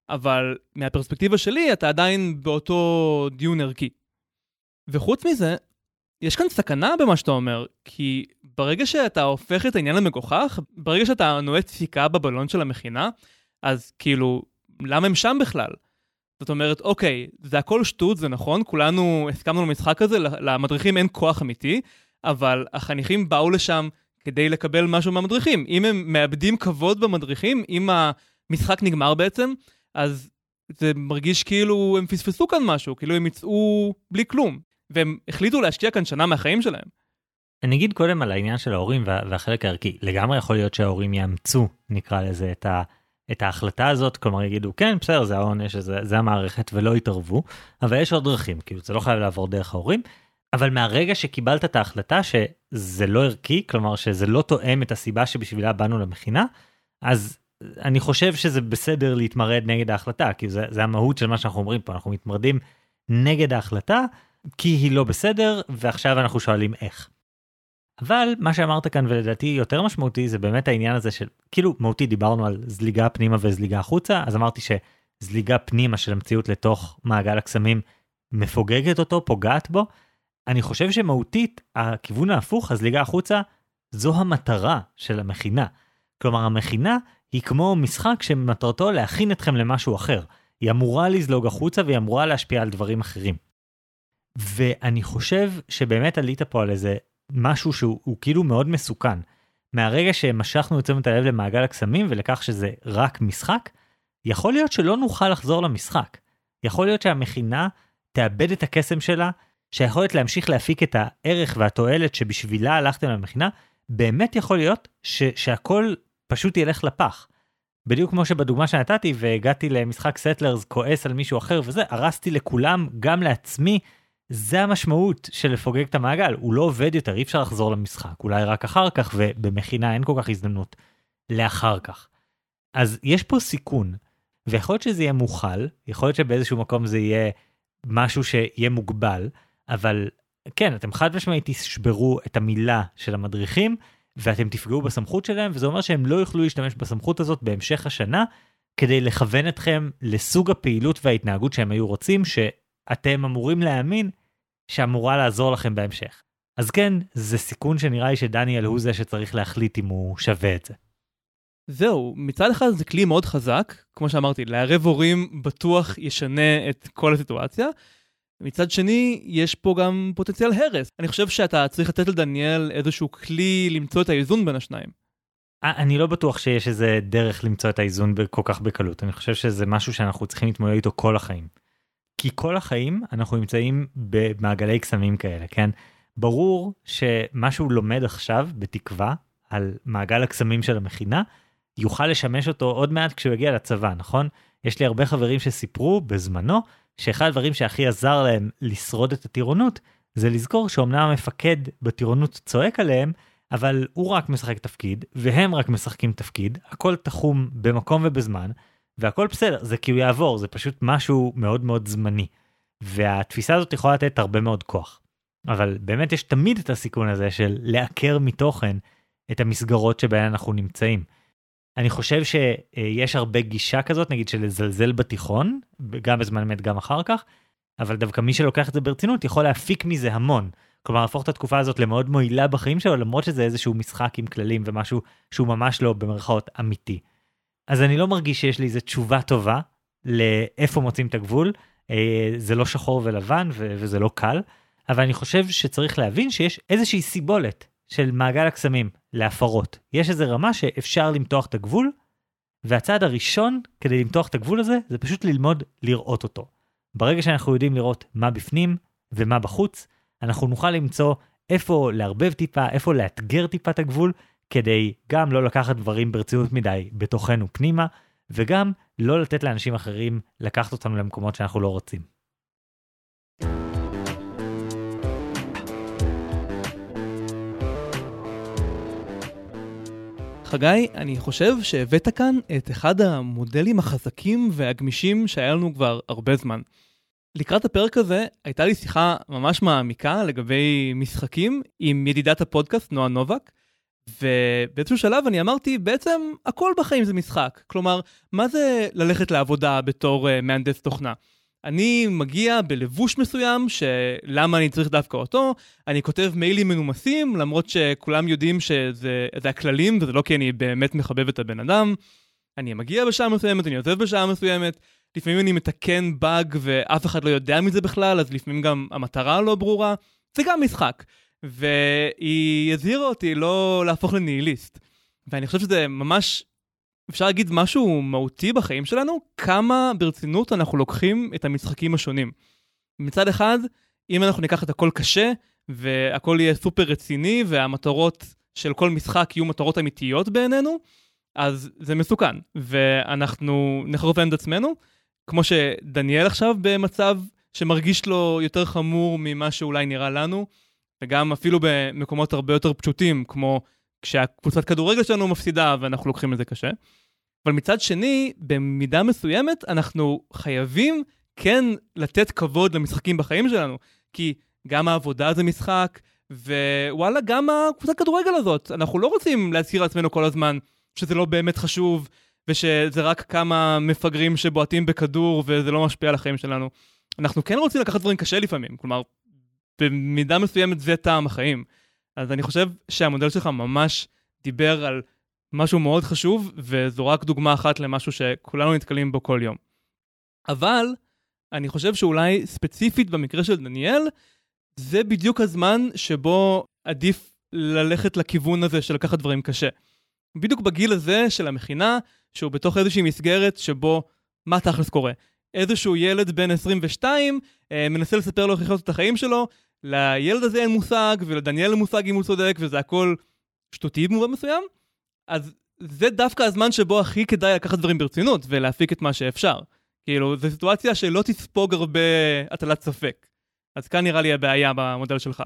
אבל מהפרספקטיבה שלי אתה עדיין באותו דיון ערכי. וחוץ מזה, יש כאן סכנה במה שאתה אומר, כי ברגע שאתה הופך את העניין למגוחך, ברגע שאתה נועץ סיכה בבלון של המכינה, אז כאילו, למה הם שם בכלל? זאת אומרת, אוקיי, זה הכל שטות, זה נכון, כולנו הסכמנו למשחק הזה, למדריכים אין כוח אמיתי, אבל החניכים באו לשם כדי לקבל משהו מהמדריכים. אם הם מאבדים כבוד במדריכים, אם המשחק נגמר בעצם, אז זה מרגיש כאילו הם פספסו כאן משהו, כאילו הם יצאו בלי כלום. והם החליטו להשקיע כאן שנה מהחיים שלהם. אני אגיד קודם על העניין של ההורים והחלק הערכי. לגמרי יכול להיות שההורים יאמצו, נקרא לזה, את, ה, את ההחלטה הזאת, כלומר יגידו, כן, בסדר, זה העונש, זה, זה המערכת, ולא יתערבו, אבל יש עוד דרכים, כאילו זה לא חייב לעבור דרך ההורים. אבל מהרגע שקיבלת את ההחלטה שזה לא ערכי, כלומר שזה לא תואם את הסיבה שבשבילה באנו למכינה, אז אני חושב שזה בסדר להתמרד נגד ההחלטה, כי זה, זה המהות של מה שאנחנו אומרים פה, אנחנו מתמרדים נגד ההחלטה, כי היא לא בסדר, ועכשיו אנחנו שואלים איך. אבל מה שאמרת כאן ולדעתי יותר משמעותי זה באמת העניין הזה של כאילו מהותי דיברנו על זליגה פנימה וזליגה החוצה אז אמרתי שזליגה פנימה של המציאות לתוך מעגל הקסמים מפוגגת אותו פוגעת בו. אני חושב שמהותית הכיוון ההפוך הזליגה החוצה זו המטרה של המכינה. כלומר המכינה היא כמו משחק שמטרתו להכין אתכם למשהו אחר. היא אמורה לזלוג החוצה והיא אמורה להשפיע על דברים אחרים. ואני חושב שבאמת עלית פה על איזה משהו שהוא כאילו מאוד מסוכן. מהרגע שמשכנו את תשומת הלב למעגל הקסמים ולכך שזה רק משחק, יכול להיות שלא נוכל לחזור למשחק. יכול להיות שהמכינה תאבד את הקסם שלה, שהיכולת להמשיך להפיק את הערך והתועלת שבשבילה הלכתם למכינה, באמת יכול להיות ש- שהכל פשוט ילך לפח. בדיוק כמו שבדוגמה שנתתי והגעתי למשחק סטלרס כועס על מישהו אחר וזה, הרסתי לכולם, גם לעצמי, זה המשמעות של לפוגג את המעגל, הוא לא עובד יותר, אי אפשר לחזור למשחק, אולי רק אחר כך, ובמכינה אין כל כך הזדמנות לאחר כך. אז יש פה סיכון, ויכול להיות שזה יהיה מוכל, יכול להיות שבאיזשהו מקום זה יהיה משהו שיהיה מוגבל, אבל כן, אתם חד משמעית תשברו את המילה של המדריכים, ואתם תפגעו בסמכות שלהם, וזה אומר שהם לא יוכלו להשתמש בסמכות הזאת בהמשך השנה, כדי לכוון אתכם לסוג הפעילות וההתנהגות שהם היו רוצים, שאתם אמורים להאמין שאמורה לעזור לכם בהמשך. אז כן, זה סיכון שנראה לי שדניאל הוא זה שצריך להחליט אם הוא שווה את זה. זהו, מצד אחד זה כלי מאוד חזק, כמו שאמרתי, לערב הורים בטוח ישנה את כל הסיטואציה. מצד שני, יש פה גם פוטנציאל הרס. אני חושב שאתה צריך לתת לדניאל איזשהו כלי למצוא את האיזון בין השניים. אני לא בטוח שיש איזה דרך למצוא את האיזון כל כך בקלות, אני חושב שזה משהו שאנחנו צריכים להתמודד איתו כל החיים. כי כל החיים אנחנו נמצאים במעגלי קסמים כאלה, כן? ברור שמה שהוא לומד עכשיו, בתקווה, על מעגל הקסמים של המכינה, יוכל לשמש אותו עוד מעט כשהוא יגיע לצבא, נכון? יש לי הרבה חברים שסיפרו בזמנו, שאחד הדברים שהכי עזר להם לשרוד את הטירונות, זה לזכור שאומנם המפקד בטירונות צועק עליהם, אבל הוא רק משחק תפקיד, והם רק משחקים תפקיד, הכל תחום במקום ובזמן, והכל בסדר, זה כאילו יעבור, זה פשוט משהו מאוד מאוד זמני. והתפיסה הזאת יכולה לתת הרבה מאוד כוח. אבל באמת יש תמיד את הסיכון הזה של לעקר מתוכן את המסגרות שבהן אנחנו נמצאים. אני חושב שיש הרבה גישה כזאת, נגיד של לזלזל בתיכון, גם בזמן אמת גם אחר כך, אבל דווקא מי שלוקח את זה ברצינות יכול להפיק מזה המון. כלומר, להפוך את התקופה הזאת למאוד מועילה בחיים שלו, למרות שזה איזשהו משחק עם כללים ומשהו שהוא ממש לא במרכאות אמיתי. אז אני לא מרגיש שיש לי איזה תשובה טובה לאיפה מוצאים את הגבול. אה, זה לא שחור ולבן וזה לא קל, אבל אני חושב שצריך להבין שיש איזושהי סיבולת של מעגל הקסמים להפרות. יש איזה רמה שאפשר למתוח את הגבול, והצעד הראשון כדי למתוח את הגבול הזה זה פשוט ללמוד לראות אותו. ברגע שאנחנו יודעים לראות מה בפנים ומה בחוץ, אנחנו נוכל למצוא איפה לערבב טיפה, איפה לאתגר טיפה את הגבול, כדי גם לא לקחת דברים ברצינות מדי בתוכנו פנימה, וגם לא לתת לאנשים אחרים לקחת אותנו למקומות שאנחנו לא רוצים. חגי, אני חושב שהבאת כאן את אחד המודלים החזקים והגמישים שהיה לנו כבר הרבה זמן. לקראת הפרק הזה הייתה לי שיחה ממש מעמיקה לגבי משחקים עם ידידת הפודקאסט נועה נובק, ובאיזשהו שלב אני אמרתי, בעצם הכל בחיים זה משחק. כלומר, מה זה ללכת לעבודה בתור uh, מהנדס תוכנה? אני מגיע בלבוש מסוים, שלמה אני צריך דווקא אותו, אני כותב מיילים מנומסים, למרות שכולם יודעים שזה הכללים, וזה לא כי אני באמת מחבב את הבן אדם. אני מגיע בשעה מסוימת, אני עוזב בשעה מסוימת, לפעמים אני מתקן באג ואף אחד לא יודע מזה בכלל, אז לפעמים גם המטרה לא ברורה. זה גם משחק. והיא הזהירה אותי לא להפוך לניהיליסט. ואני חושב שזה ממש, אפשר להגיד משהו מהותי בחיים שלנו, כמה ברצינות אנחנו לוקחים את המשחקים השונים. מצד אחד, אם אנחנו ניקח את הכל קשה, והכל יהיה סופר רציני, והמטרות של כל משחק יהיו מטרות אמיתיות בעינינו, אז זה מסוכן, ואנחנו נחרופן את עצמנו, כמו שדניאל עכשיו במצב שמרגיש לו יותר חמור ממה שאולי נראה לנו, וגם אפילו במקומות הרבה יותר פשוטים, כמו כשהקבוצת כדורגל שלנו מפסידה ואנחנו לוקחים את זה קשה. אבל מצד שני, במידה מסוימת, אנחנו חייבים כן לתת כבוד למשחקים בחיים שלנו, כי גם העבודה זה משחק, ווואלה, גם הקבוצת כדורגל הזאת, אנחנו לא רוצים להזכיר לעצמנו כל הזמן שזה לא באמת חשוב, ושזה רק כמה מפגרים שבועטים בכדור וזה לא משפיע על החיים שלנו. אנחנו כן רוצים לקחת דברים קשה לפעמים, כלומר, במידה מסוימת זה טעם החיים. אז אני חושב שהמודל שלך ממש דיבר על משהו מאוד חשוב, וזו רק דוגמה אחת למשהו שכולנו נתקלים בו כל יום. אבל אני חושב שאולי ספציפית במקרה של דניאל, זה בדיוק הזמן שבו עדיף ללכת לכיוון הזה של לקחת דברים קשה. בדיוק בגיל הזה של המכינה, שהוא בתוך איזושהי מסגרת שבו מה תכלס קורה. איזשהו ילד בן 22 אה, מנסה לספר לו איך לחיות את החיים שלו, לילד הזה אין מושג, ולדניאל אין מושג אם הוא צודק, וזה הכל שטותי במובן מסוים, אז זה דווקא הזמן שבו הכי כדאי לקחת דברים ברצינות ולהפיק את מה שאפשר. כאילו, זו סיטואציה שלא תספוג הרבה הטלת ספק. אז כאן נראה לי הבעיה במודל שלך.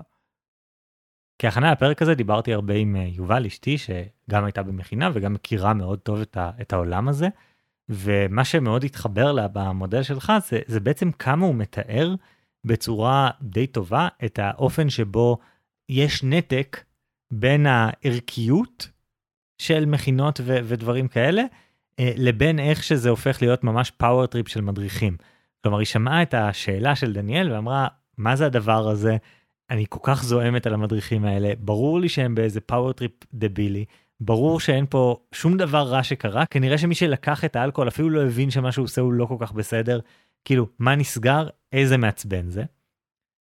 כהכנה לפרק הזה דיברתי הרבה עם אה, יובל אשתי שגם הייתה במכינה וגם מכירה מאוד טוב את, ה, את העולם הזה. ומה שמאוד התחבר לה במודל שלך זה, זה בעצם כמה הוא מתאר בצורה די טובה את האופן שבו יש נתק בין הערכיות של מכינות ו- ודברים כאלה, אה, לבין איך שזה הופך להיות ממש power trip של מדריכים. כלומר, היא שמעה את השאלה של דניאל ואמרה, מה זה הדבר הזה? אני כל כך זועמת על המדריכים האלה, ברור לי שהם באיזה power trip דבילי, ברור שאין פה שום דבר רע שקרה, כנראה שמי שלקח את האלכוהול אפילו לא הבין שמה שהוא עושה הוא לא כל כך בסדר, כאילו, מה נסגר? איזה מעצבן זה.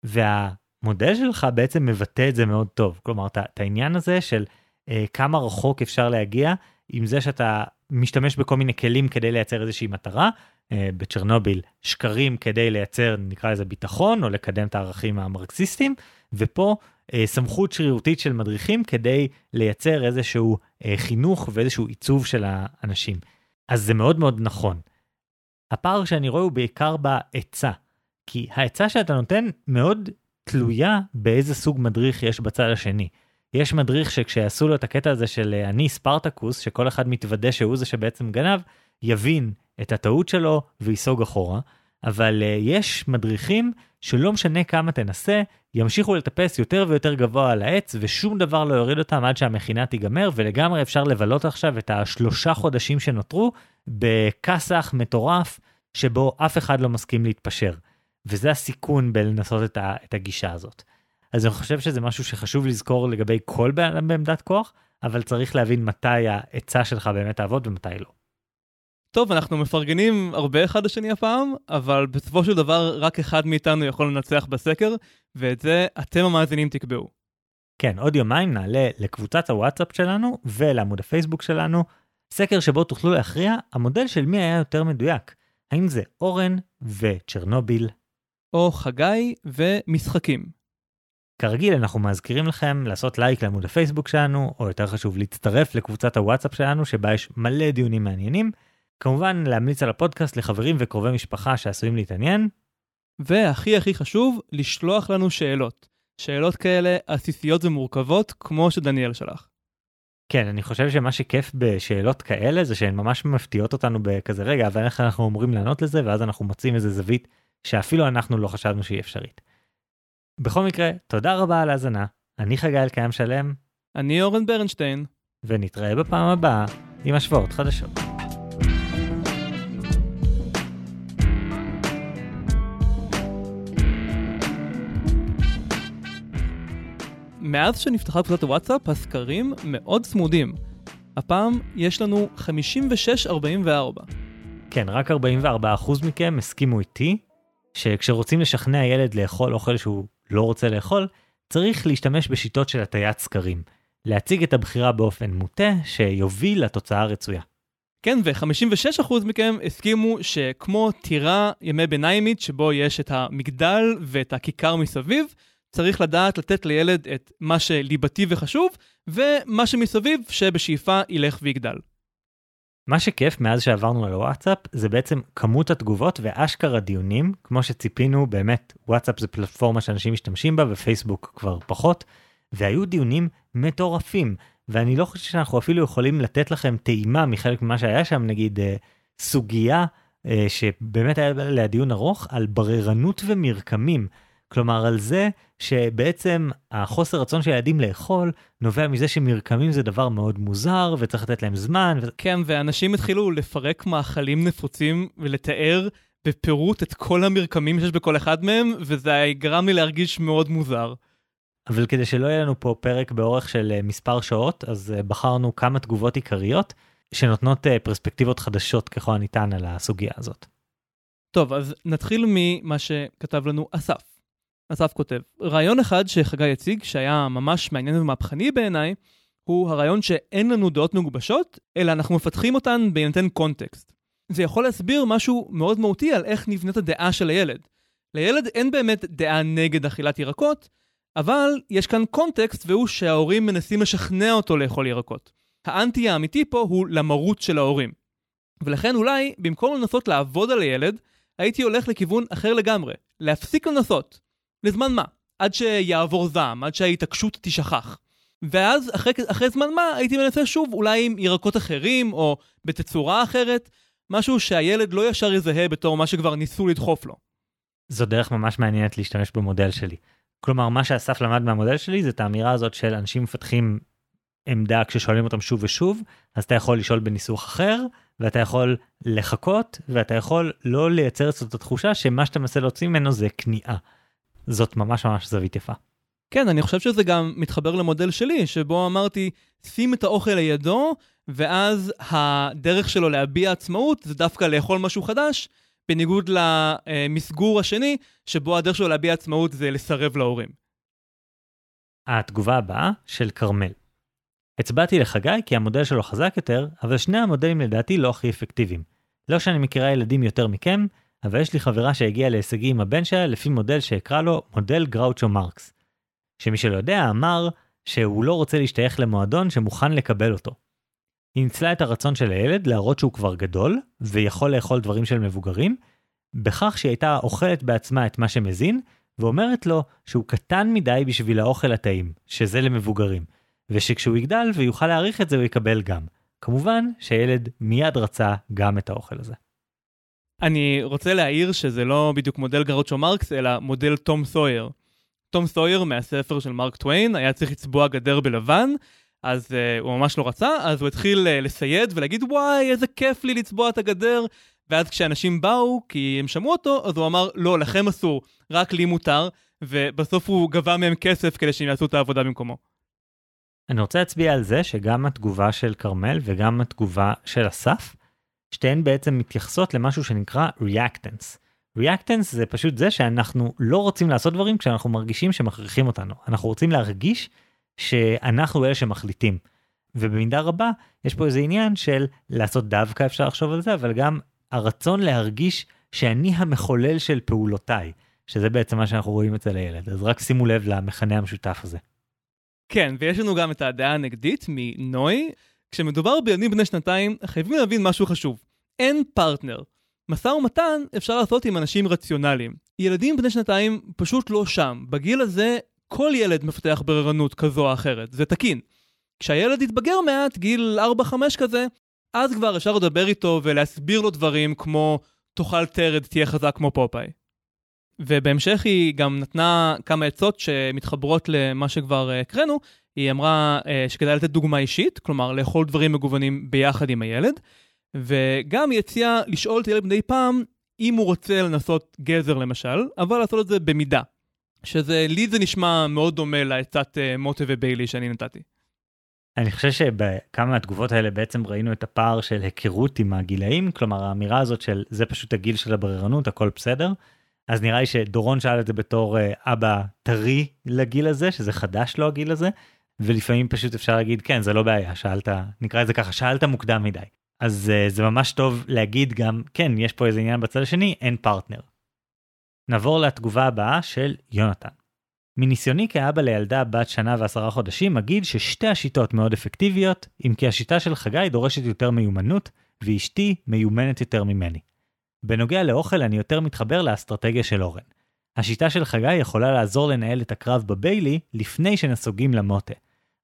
והמודל שלך בעצם מבטא את זה מאוד טוב. כלומר, את העניין הזה של אה, כמה רחוק אפשר להגיע עם זה שאתה משתמש בכל מיני כלים כדי לייצר איזושהי מטרה. אה, בצ'רנוביל שקרים כדי לייצר נקרא לזה ביטחון או לקדם את הערכים המרקסיסטיים ופה אה, סמכות שרירותית של מדריכים כדי לייצר איזשהו אה, חינוך ואיזשהו עיצוב של האנשים. אז זה מאוד מאוד נכון. הפער שאני רואה הוא בעיקר בעצה. כי העצה שאתה נותן מאוד תלויה באיזה סוג מדריך יש בצד השני. יש מדריך שכשיעשו לו את הקטע הזה של אה, אני ספרטקוס, שכל אחד מתוודה שהוא זה שבעצם גנב, יבין את הטעות שלו וייסוג אחורה. אבל uh, יש מדריכים שלא משנה כמה תנסה, ימשיכו לטפס יותר ויותר גבוה על העץ, ושום דבר לא יוריד אותם עד שהמכינה תיגמר, ולגמרי אפשר לבלות עכשיו את השלושה חודשים שנותרו בכסח מטורף, שבו אף אחד לא מסכים להתפשר. וזה הסיכון בלנסות את, ה, את הגישה הזאת. אז אני חושב שזה משהו שחשוב לזכור לגבי כל בן אדם בעמדת כוח, אבל צריך להבין מתי העצה שלך באמת תעבוד ומתי לא. טוב, אנחנו מפרגנים הרבה אחד לשני הפעם, אבל בסופו של דבר רק אחד מאיתנו יכול לנצח בסקר, ואת זה אתם המאזינים תקבעו. כן, עוד יומיים נעלה לקבוצת הוואטסאפ שלנו ולעמוד הפייסבוק שלנו, סקר שבו תוכלו להכריע המודל של מי היה יותר מדויק. האם זה אורן וצ'רנוביל? או חגי ומשחקים. כרגיל אנחנו מזכירים לכם לעשות לייק לעמוד הפייסבוק שלנו, או יותר חשוב להצטרף לקבוצת הוואטסאפ שלנו שבה יש מלא דיונים מעניינים. כמובן להמליץ על הפודקאסט לחברים וקרובי משפחה שעשויים להתעניין. והכי הכי חשוב, לשלוח לנו שאלות. שאלות כאלה עסיסיות ומורכבות, כמו שדניאל שלח. כן, אני חושב שמה שכיף בשאלות כאלה זה שהן ממש מפתיעות אותנו בכזה רגע, אבל איך אנחנו אמורים לענות לזה, ואז אנחנו מוצאים איזה זווית שאפילו אנחנו לא חשבנו שהיא אפשרית. בכל מקרה, תודה רבה על ההאזנה, אני חגי אלקיים שלם. אני אורן ברנשטיין. ונתראה בפעם הבאה עם השוואות חדשות. מאז שנפתחה קבוצת הוואטסאפ, הסקרים מאוד צמודים. הפעם יש לנו 56-44. כן, רק 44% מכם הסכימו איתי שכשרוצים לשכנע ילד לאכול אוכל שהוא לא רוצה לאכול, צריך להשתמש בשיטות של הטיית סקרים. להציג את הבחירה באופן מוטה שיוביל לתוצאה הרצויה. כן, ו-56% מכם הסכימו שכמו טירה ימי ביניימית שבו יש את המגדל ואת הכיכר מסביב, צריך לדעת לתת לילד את מה שליבתי וחשוב, ומה שמסביב שבשאיפה ילך ויגדל. מה שכיף מאז שעברנו על וואטסאפ זה בעצם כמות התגובות ואשכרה דיונים, כמו שציפינו באמת וואטסאפ זה פלטפורמה שאנשים משתמשים בה ופייסבוק כבר פחות, והיו דיונים מטורפים, ואני לא חושב שאנחנו אפילו יכולים לתת לכם טעימה מחלק ממה שהיה שם, נגיד אה, סוגיה אה, שבאמת היה עליה דיון ארוך על בררנות ומרקמים. כלומר על זה שבעצם החוסר רצון של ילדים לאכול נובע מזה שמרקמים זה דבר מאוד מוזר וצריך לתת להם זמן. ו... כן, ואנשים התחילו לפרק מאכלים נפוצים ולתאר בפירוט את כל המרקמים שיש בכל אחד מהם, וזה גרם לי להרגיש מאוד מוזר. אבל כדי שלא יהיה לנו פה פרק באורך של אה, מספר שעות, אז אה, בחרנו כמה תגובות עיקריות שנותנות אה, פרספקטיבות חדשות ככל הניתן על הסוגיה הזאת. טוב, אז נתחיל ממה שכתב לנו אסף. אסף כותב, רעיון אחד שחגי הציג, שהיה ממש מעניין ומהפכני בעיניי, הוא הרעיון שאין לנו דעות מגובשות, אלא אנחנו מפתחים אותן בהינתן קונטקסט. זה יכול להסביר משהו מאוד מהותי על איך נבנית הדעה של הילד. לילד אין באמת דעה נגד אכילת ירקות, אבל יש כאן קונטקסט והוא שההורים מנסים לשכנע אותו לאכול ירקות. האנטי האמיתי פה הוא למרות של ההורים. ולכן אולי, במקום לנסות לעבוד על הילד, הייתי הולך לכיוון אחר לגמרי. להפסיק לנסות. לזמן מה? עד שיעבור זעם, עד שההתעקשות תשכח. ואז אחרי, אחרי זמן מה הייתי מנסה שוב אולי עם ירקות אחרים או בתצורה אחרת, משהו שהילד לא ישר יזהה בתור מה שכבר ניסו לדחוף לו. זו דרך ממש מעניינת להשתמש במודל שלי. כלומר מה שאסף למד מהמודל שלי זה את האמירה הזאת של אנשים מפתחים עמדה כששואלים אותם שוב ושוב אז אתה יכול לשאול בניסוח אחר ואתה יכול לחכות ואתה יכול לא לייצר את התחושה שמה שאתה מנסה להוציא ממנו זה כניעה. זאת ממש ממש זווית יפה. כן, אני חושב שזה גם מתחבר למודל שלי, שבו אמרתי, שים את האוכל לידו, ואז הדרך שלו להביע עצמאות זה דווקא לאכול משהו חדש, בניגוד למסגור השני, שבו הדרך שלו להביע עצמאות זה לסרב להורים. התגובה הבאה של כרמל. הצבעתי לחגי כי המודל שלו חזק יותר, אבל שני המודלים לדעתי לא הכי אפקטיביים. לא שאני מכירה ילדים יותר מכם, אבל יש לי חברה שהגיעה להישגים עם הבן שלה לפי מודל שאקרא לו מודל גראוצ'ו מרקס. שמי שלא יודע אמר שהוא לא רוצה להשתייך למועדון שמוכן לקבל אותו. היא ניצלה את הרצון של הילד להראות שהוא כבר גדול ויכול לאכול דברים של מבוגרים, בכך שהיא הייתה אוכלת בעצמה את מה שמזין, ואומרת לו שהוא קטן מדי בשביל האוכל הטעים, שזה למבוגרים, ושכשהוא יגדל ויוכל להעריך את זה הוא יקבל גם. כמובן שהילד מיד רצה גם את האוכל הזה. אני רוצה להעיר שזה לא בדיוק מודל גרוצ'ו מרקס, אלא מודל תום סויר. תום סויר מהספר של מרק טוויין היה צריך לצבוע גדר בלבן, אז uh, הוא ממש לא רצה, אז הוא התחיל uh, לסייד ולהגיד וואי איזה כיף לי לצבוע את הגדר, ואז כשאנשים באו, כי הם שמעו אותו, אז הוא אמר לא, לכם אסור, רק לי מותר, ובסוף הוא גבה מהם כסף כדי שהם יעשו את העבודה במקומו. אני רוצה להצביע על זה שגם התגובה של כרמל וגם התגובה של אסף שתיהן בעצם מתייחסות למשהו שנקרא Reactance. Reactance זה פשוט זה שאנחנו לא רוצים לעשות דברים כשאנחנו מרגישים שמכריחים אותנו. אנחנו רוצים להרגיש שאנחנו אלה שמחליטים. ובמידה רבה יש פה איזה עניין של לעשות דווקא אפשר לחשוב על זה, אבל גם הרצון להרגיש שאני המחולל של פעולותיי, שזה בעצם מה שאנחנו רואים אצל הילד. אז רק שימו לב למכנה המשותף הזה. כן, ויש לנו גם את הדעה הנגדית מנוי, כשמדובר בילדים בני שנתיים, חייבים להבין משהו חשוב. אין פרטנר. משא ומתן אפשר לעשות עם אנשים רציונליים. ילדים בני שנתיים פשוט לא שם. בגיל הזה, כל ילד מפתח בררנות כזו או אחרת. זה תקין. כשהילד יתבגר מעט, גיל 4-5 כזה, אז כבר אפשר לדבר איתו ולהסביר לו דברים כמו תאכל תרד, תהיה חזק כמו פופאי. ובהמשך היא גם נתנה כמה עצות שמתחברות למה שכבר אה, הקראנו, היא אמרה uh, שכדאי לתת דוגמה אישית, כלומר לאכול דברים מגוונים ביחד עם הילד, וגם היא הציעה לשאול את הילד מדי פעם אם הוא רוצה לנסות גזר למשל, אבל לעשות את זה במידה. שזה, לי זה נשמע מאוד דומה לעצת uh, motte ו bailey שאני נתתי. אני חושב שבכמה מהתגובות האלה בעצם ראינו את הפער של היכרות עם הגילאים, כלומר האמירה הזאת של זה פשוט הגיל של הבררנות, הכל בסדר. אז נראה לי שדורון שאל את זה בתור אה, אבא טרי לגיל הזה, שזה חדש לו הגיל הזה, ולפעמים פשוט אפשר להגיד כן זה לא בעיה, שאלת, נקרא את זה ככה, שאלת מוקדם מדי. אז uh, זה ממש טוב להגיד גם כן יש פה איזה עניין בצד השני, אין פרטנר. נעבור לתגובה הבאה של יונתן. מניסיוני כאבא לילדה בת שנה ועשרה חודשים אגיד ששתי השיטות מאוד אפקטיביות, אם כי השיטה של חגי דורשת יותר מיומנות, ואשתי מיומנת יותר ממני. בנוגע לאוכל אני יותר מתחבר לאסטרטגיה של אורן. השיטה של חגי יכולה לעזור לנהל את הקרב בביילי לפני שנסוגים למוטה.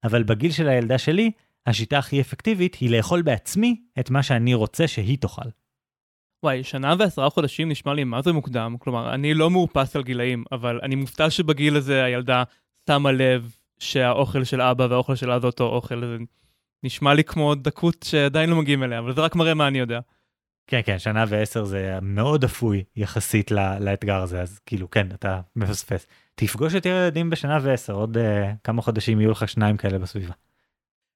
אבל בגיל של הילדה שלי, השיטה הכי אפקטיבית היא לאכול בעצמי את מה שאני רוצה שהיא תאכל. וואי, שנה ועשרה חודשים נשמע לי מה זה מוקדם. כלומר, אני לא מאופס על גילאים, אבל אני מופתע שבגיל הזה הילדה שמה לב שהאוכל של אבא והאוכל של אבא אותו אוכל. זה נשמע לי כמו דקות שעדיין לא מגיעים אליה, אבל זה רק מראה מה אני יודע. כן, כן, שנה ועשר זה מאוד אפוי יחסית לה, לאתגר הזה, אז כאילו, כן, אתה מפספס. תפגוש יותר ילדים בשנה ועשר, עוד uh, כמה חודשים יהיו לך שניים כאלה בסביבה.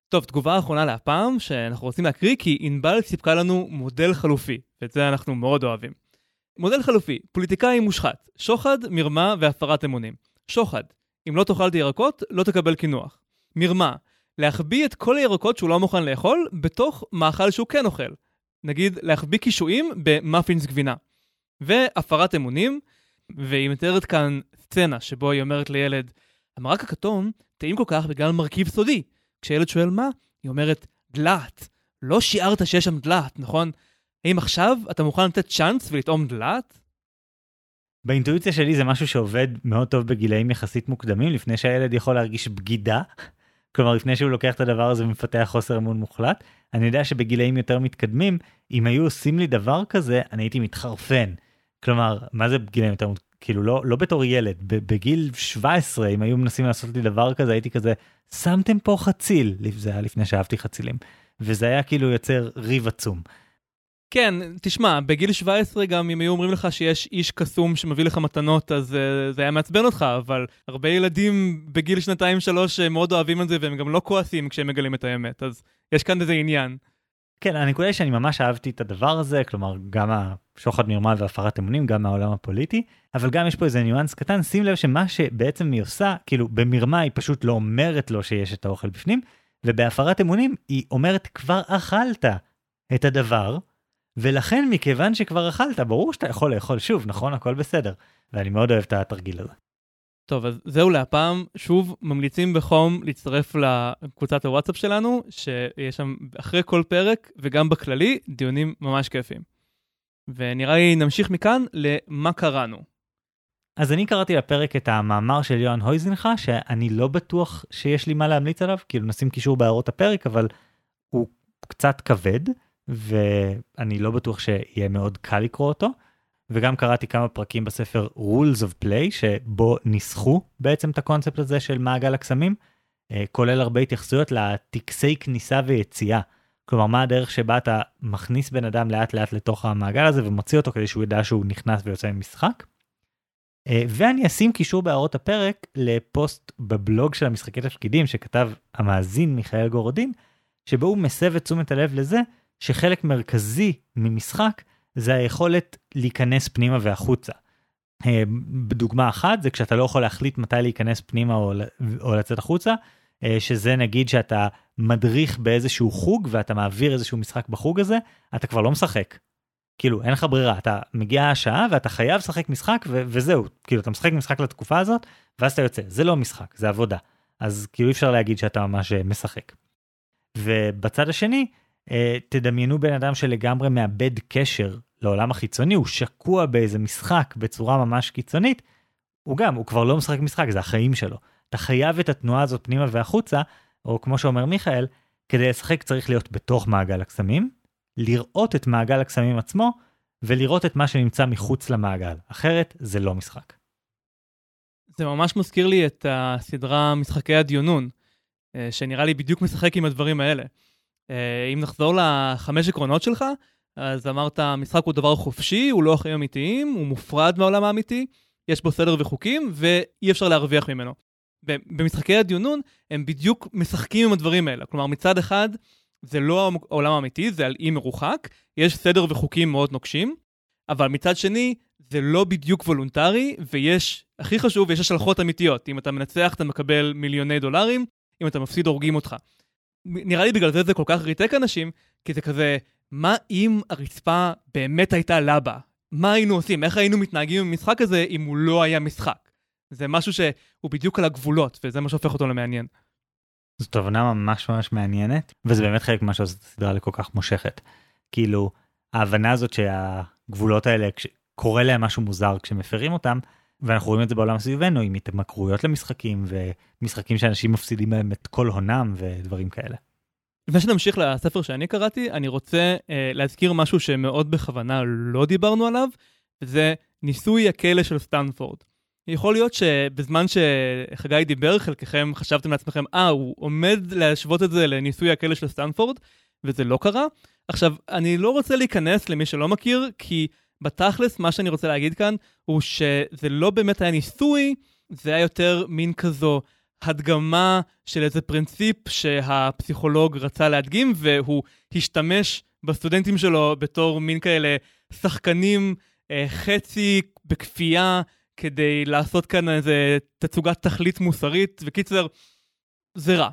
טוב, תגובה אחרונה להפעם, שאנחנו רוצים להקריא, כי ענבל סיפקה לנו מודל חלופי, ואת זה אנחנו מאוד אוהבים. מודל חלופי, פוליטיקאי מושחת, שוחד, מרמה והפרת אמונים. שוחד, אם לא תאכל את הירקות, לא תקבל קינוח. מרמה, להחביא את כל הירקות שהוא לא מוכן לאכול בתוך מאכל שהוא כן אוכל. נגיד, להחביא קישואים במאפינס גבינה. והפרת אמונים, והיא מתארת כאן סצנה שבו היא אומרת לילד, המרק הכתום טעים כל כך בגלל מרכיב סודי. כשילד שואל מה, היא אומרת, דלעת. לא שיערת שיש שם דלעת, נכון? האם עכשיו אתה מוכן לתת צ'אנס ולטעום דלעת? באינטואיציה שלי זה משהו שעובד מאוד טוב בגילאים יחסית מוקדמים, לפני שהילד יכול להרגיש בגידה. כלומר, לפני שהוא לוקח את הדבר הזה ומפתח חוסר אמון מוחלט. אני יודע שבגילאים יותר מתקדמים, אם היו עושים לי דבר כזה, אני הייתי מתחרפן. כלומר, מה זה בגילאים יותר כאילו לא לא בתור ילד בגיל 17 אם היו מנסים לעשות לי דבר כזה הייתי כזה שמתם פה חציל זה היה לפני שאהבתי חצילים וזה היה כאילו יוצר ריב עצום. כן, תשמע, בגיל 17 גם אם היו אומרים לך שיש איש קסום שמביא לך מתנות, אז uh, זה היה מעצבן אותך, אבל הרבה ילדים בגיל שנתיים-שלוש מאוד אוהבים את זה, והם גם לא כועסים כשהם מגלים את האמת, אז יש כאן איזה עניין. כן, הנקודה היא שאני ממש אהבתי את הדבר הזה, כלומר, גם השוחד מרמה והפרת אמונים, גם מהעולם הפוליטי, אבל גם יש פה איזה ניואנס קטן, שים לב שמה שבעצם היא עושה, כאילו, במרמה היא פשוט לא אומרת לו שיש את האוכל בפנים, ובהפרת אמונים היא אומרת, כבר אכלת את הדבר, ולכן מכיוון שכבר אכלת, ברור שאתה יכול לאכול שוב, נכון? הכל בסדר. ואני מאוד אוהב את התרגיל הזה. טוב, אז זהו להפעם. שוב, ממליצים בחום להצטרף לקבוצת הוואטסאפ שלנו, שיש שם אחרי כל פרק, וגם בכללי, דיונים ממש כיפים. ונראה לי נמשיך מכאן למה קראנו. אז אני קראתי לפרק את המאמר של יוהאן הויזנחה, שאני לא בטוח שיש לי מה להמליץ עליו, כאילו נשים קישור בהערות הפרק, אבל הוא קצת כבד, ואני לא בטוח שיהיה מאוד קל לקרוא אותו. וגם קראתי כמה פרקים בספר Rules of Play, שבו ניסחו בעצם את הקונספט הזה של מעגל הקסמים, אה, כולל הרבה התייחסויות לטקסי כניסה ויציאה. כלומר, מה הדרך שבה אתה מכניס בן אדם לאט לאט לתוך המעגל הזה ומוציא אותו כדי שהוא ידע שהוא נכנס ויוצא ממשחק. אה, ואני אשים קישור בהערות הפרק לפוסט בבלוג של המשחקי תפקידים שכתב המאזין מיכאל גורדין, שבו הוא מסב את תשומת הלב לזה שחלק מרכזי ממשחק זה היכולת להיכנס פנימה והחוצה. אה, דוגמה אחת זה כשאתה לא יכול להחליט מתי להיכנס פנימה או, לצאת החוצה, אה, שזה נגיד שאתה מדריך באיזשהו חוג ואתה מעביר איזשהו משחק בחוג הזה, אתה כבר לא משחק. כאילו אין לך ברירה, אתה מגיע השעה ואתה חייב לשחק משחק ו- וזהו, כאילו אתה משחק משחק לתקופה הזאת ואז אתה יוצא, זה לא משחק, זה עבודה. אז כאילו אי אפשר להגיד שאתה ממש אה, משחק. ובצד השני, תדמיינו בן אדם שלגמרי מאבד קשר לעולם החיצוני, הוא שקוע באיזה משחק בצורה ממש קיצונית, הוא גם, הוא כבר לא משחק משחק, זה החיים שלו. אתה חייב את התנועה הזאת פנימה והחוצה, או כמו שאומר מיכאל, כדי לשחק צריך להיות בתוך מעגל הקסמים, לראות את מעגל הקסמים עצמו, ולראות את מה שנמצא מחוץ למעגל, אחרת זה לא משחק. זה ממש מזכיר לי את הסדרה משחקי הדיונון, אה, שנראה לי בדיוק משחק עם הדברים האלה. אה, אם נחזור לחמש עקרונות שלך, אז אמרת, המשחק הוא דבר חופשי, הוא לא חיים אמיתיים, הוא מופרד מהעולם האמיתי, יש בו סדר וחוקים, ואי אפשר להרוויח ממנו. במשחקי הדיונון, הם בדיוק משחקים עם הדברים האלה. כלומר, מצד אחד, זה לא העולם האמיתי, זה על אי מרוחק, יש סדר וחוקים מאוד נוקשים, אבל מצד שני, זה לא בדיוק וולונטרי, ויש, הכי חשוב, יש השלכות אמיתיות. אם אתה מנצח, אתה מקבל מיליוני דולרים, אם אתה מפסיד, הורגים אותך. נראה לי בגלל זה זה כל כך ריתק אנשים, כי זה כזה, מה אם הרצפה באמת הייתה לבה? מה היינו עושים? איך היינו מתנהגים במשחק הזה אם הוא לא היה משחק? זה משהו שהוא בדיוק על הגבולות, וזה מה שהופך אותו למעניין. זאת תובנה ממש ממש מעניינת, וזה באמת חלק ממה שעושה את הסדרה לכל כך מושכת. כאילו, ההבנה הזאת שהגבולות האלה, קורה להם משהו מוזר כשמפרים אותם, ואנחנו רואים את זה בעולם סביבנו עם התמכרויות למשחקים ומשחקים שאנשים מפסידים בהם את כל הונם ודברים כאלה. לפני שנמשיך לספר שאני קראתי, אני רוצה אה, להזכיר משהו שמאוד בכוונה לא דיברנו עליו, וזה ניסוי הכלא של סטנפורד. יכול להיות שבזמן שחגי דיבר, חלקכם חשבתם לעצמכם, אה, הוא עומד להשוות את זה לניסוי הכלא של סטנפורד, וזה לא קרה. עכשיו, אני לא רוצה להיכנס למי שלא מכיר, כי בתכלס, מה שאני רוצה להגיד כאן, הוא שזה לא באמת היה ניסוי, זה היה יותר מין כזו הדגמה של איזה פרינציפ שהפסיכולוג רצה להדגים, והוא השתמש בסטודנטים שלו בתור מין כאלה שחקנים אה, חצי בכפייה, כדי לעשות כאן איזה תצוגת תכלית מוסרית. וקיצר, זה רע.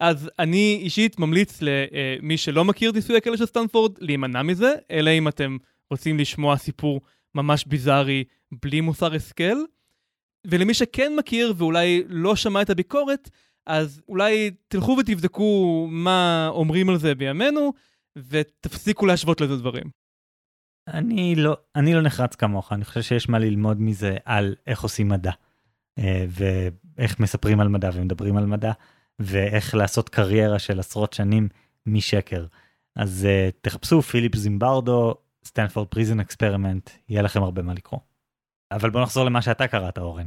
אז אני אישית ממליץ למי שלא מכיר את ניסוי הכלא של סטנפורד להימנע מזה, אלא אם אתם רוצים לשמוע סיפור ממש ביזארי בלי מוסר השכל. ולמי שכן מכיר ואולי לא שמע את הביקורת, אז אולי תלכו ותבדקו מה אומרים על זה בימינו, ותפסיקו להשוות לזה דברים. אני לא, אני לא נחרץ כמוך, אני חושב שיש מה ללמוד מזה על איך עושים מדע, אה, ואיך מספרים על מדע ומדברים על מדע, ואיך לעשות קריירה של עשרות שנים משקר. אז uh, תחפשו פיליפ זימברדו, Stanford Prison Experiment, יהיה לכם הרבה מה לקרוא. אבל בוא נחזור למה שאתה קראת, אורן.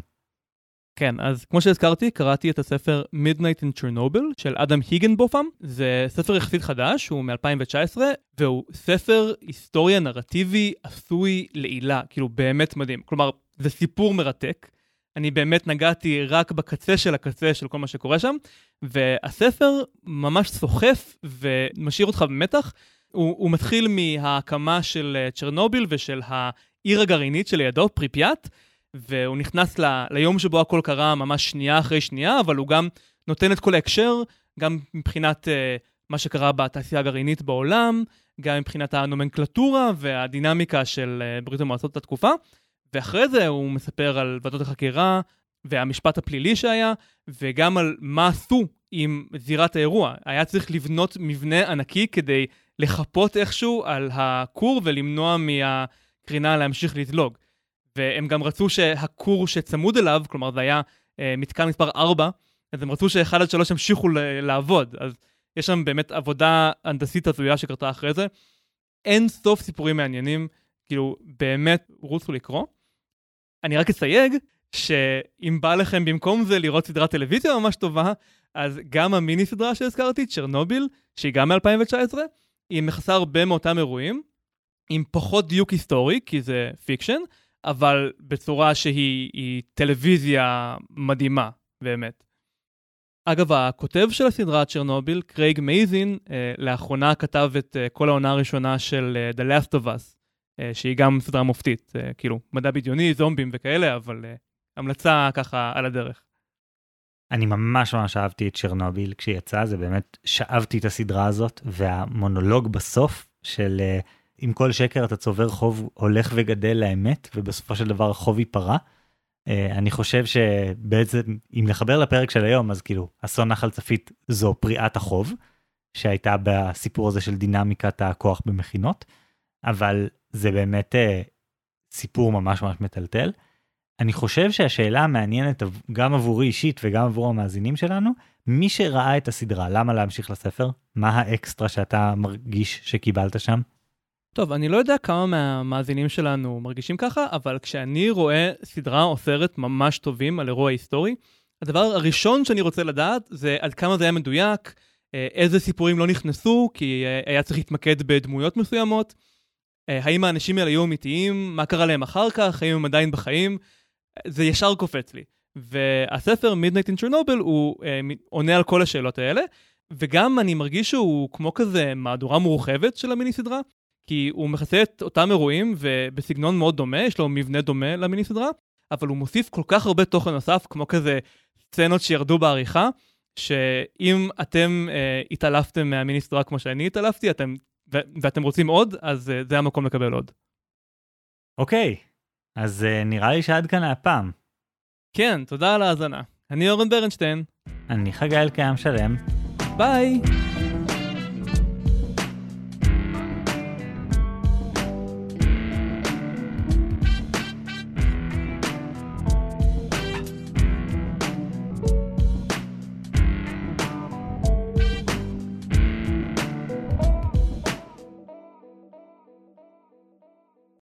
כן, אז כמו שהזכרתי, קראתי את הספר Midnight in Chernobyl של אדם היגינבות'ם. זה ספר יחסית חדש, הוא מ-2019, והוא ספר היסטוריה נרטיבי עשוי לעילא, כאילו באמת מדהים. כלומר, זה סיפור מרתק. אני באמת נגעתי רק בקצה של הקצה של כל מה שקורה שם, והספר ממש סוחף ומשאיר אותך במתח. הוא, הוא מתחיל מההקמה של אה, צ'רנוביל ושל העיר הגרעינית שלידו, פריפיאט, והוא נכנס ל, ליום שבו הכל קרה ממש שנייה אחרי שנייה, אבל הוא גם נותן את כל ההקשר, גם מבחינת uh, מה שקרה בתעשייה הגרעינית בעולם, גם מבחינת הנומנקלטורה והדינמיקה של uh, ברית המועצות את התקופה, ואחרי זה הוא מספר על ועדות החקירה והמשפט הפלילי שהיה, וגם על מה עשו עם זירת האירוע. היה צריך לבנות מבנה ענקי כדי לחפות איכשהו על הכור ולמנוע מהקרינה להמשיך לזלוג. והם גם רצו שהכור שצמוד אליו, כלומר זה היה אה, מתקן מספר 4, אז הם רצו ש-1 עד 3 ימשיכו לעבוד. אז יש שם באמת עבודה הנדסית הזויה שקרתה אחרי זה. אין סוף סיפורים מעניינים, כאילו באמת רוצו לקרוא. אני רק אסייג שאם בא לכם במקום זה לראות סדרת טלוויזיה ממש טובה, אז גם המיני סדרה שהזכרתי, צ'רנוביל, שהיא גם מ-2019, היא מכסה הרבה מאותם אירועים, עם פחות דיוק היסטורי, כי זה fiction, אבל בצורה שהיא טלוויזיה מדהימה, באמת. אגב, הכותב של הסדרה צ'רנוביל, קרייג מייזין, אה, לאחרונה כתב את אה, כל העונה הראשונה של אה, The Last of Us, אה, שהיא גם סדרה מופתית, אה, כאילו, מדע בדיוני, זומבים וכאלה, אבל אה, המלצה ככה על הדרך. אני ממש ממש אהבתי את צ'רנוביל כשיצא, זה באמת שאבתי את הסדרה הזאת, והמונולוג בסוף של uh, עם כל שקר אתה צובר חוב הולך וגדל לאמת, ובסופו של דבר החוב ייפרע. Uh, אני חושב שבעצם, אם לחבר לפרק של היום, אז כאילו, אסון נחל צפית זו פריעת החוב, שהייתה בסיפור הזה של דינמיקת הכוח במכינות, אבל זה באמת uh, סיפור ממש ממש מטלטל. אני חושב שהשאלה המעניינת גם עבורי אישית וגם עבור המאזינים שלנו, מי שראה את הסדרה, למה להמשיך לספר? מה האקסטרה שאתה מרגיש שקיבלת שם? טוב, אני לא יודע כמה מהמאזינים שלנו מרגישים ככה, אבל כשאני רואה סדרה או סרט ממש טובים על אירוע היסטורי, הדבר הראשון שאני רוצה לדעת זה עד כמה זה היה מדויק, אה, איזה סיפורים לא נכנסו, כי אה, היה צריך להתמקד בדמויות מסוימות, אה, האם האנשים האלה היו אמיתיים, מה קרה להם אחר כך, האם הם עדיין בחיים, זה ישר קופץ לי. והספר Midnight in Chernobyl הוא אה, עונה על כל השאלות האלה, וגם אני מרגיש שהוא כמו כזה מהדורה מורחבת של המיני סדרה, כי הוא מכסה את אותם אירועים ובסגנון מאוד דומה, יש לו מבנה דומה למיני סדרה, אבל הוא מוסיף כל כך הרבה תוכן נוסף, כמו כזה סצנות שירדו בעריכה, שאם אתם אה, התעלפתם מהמיני סדרה כמו שאני התעלפתי, אתם, ו- ואתם רוצים עוד, אז אה, זה המקום לקבל עוד. אוקיי, אז אה, נראה לי שעד כאן הפעם. כן, תודה על ההאזנה. אני אורן ברנשטיין. אני חגי אלקיים שלם. ביי!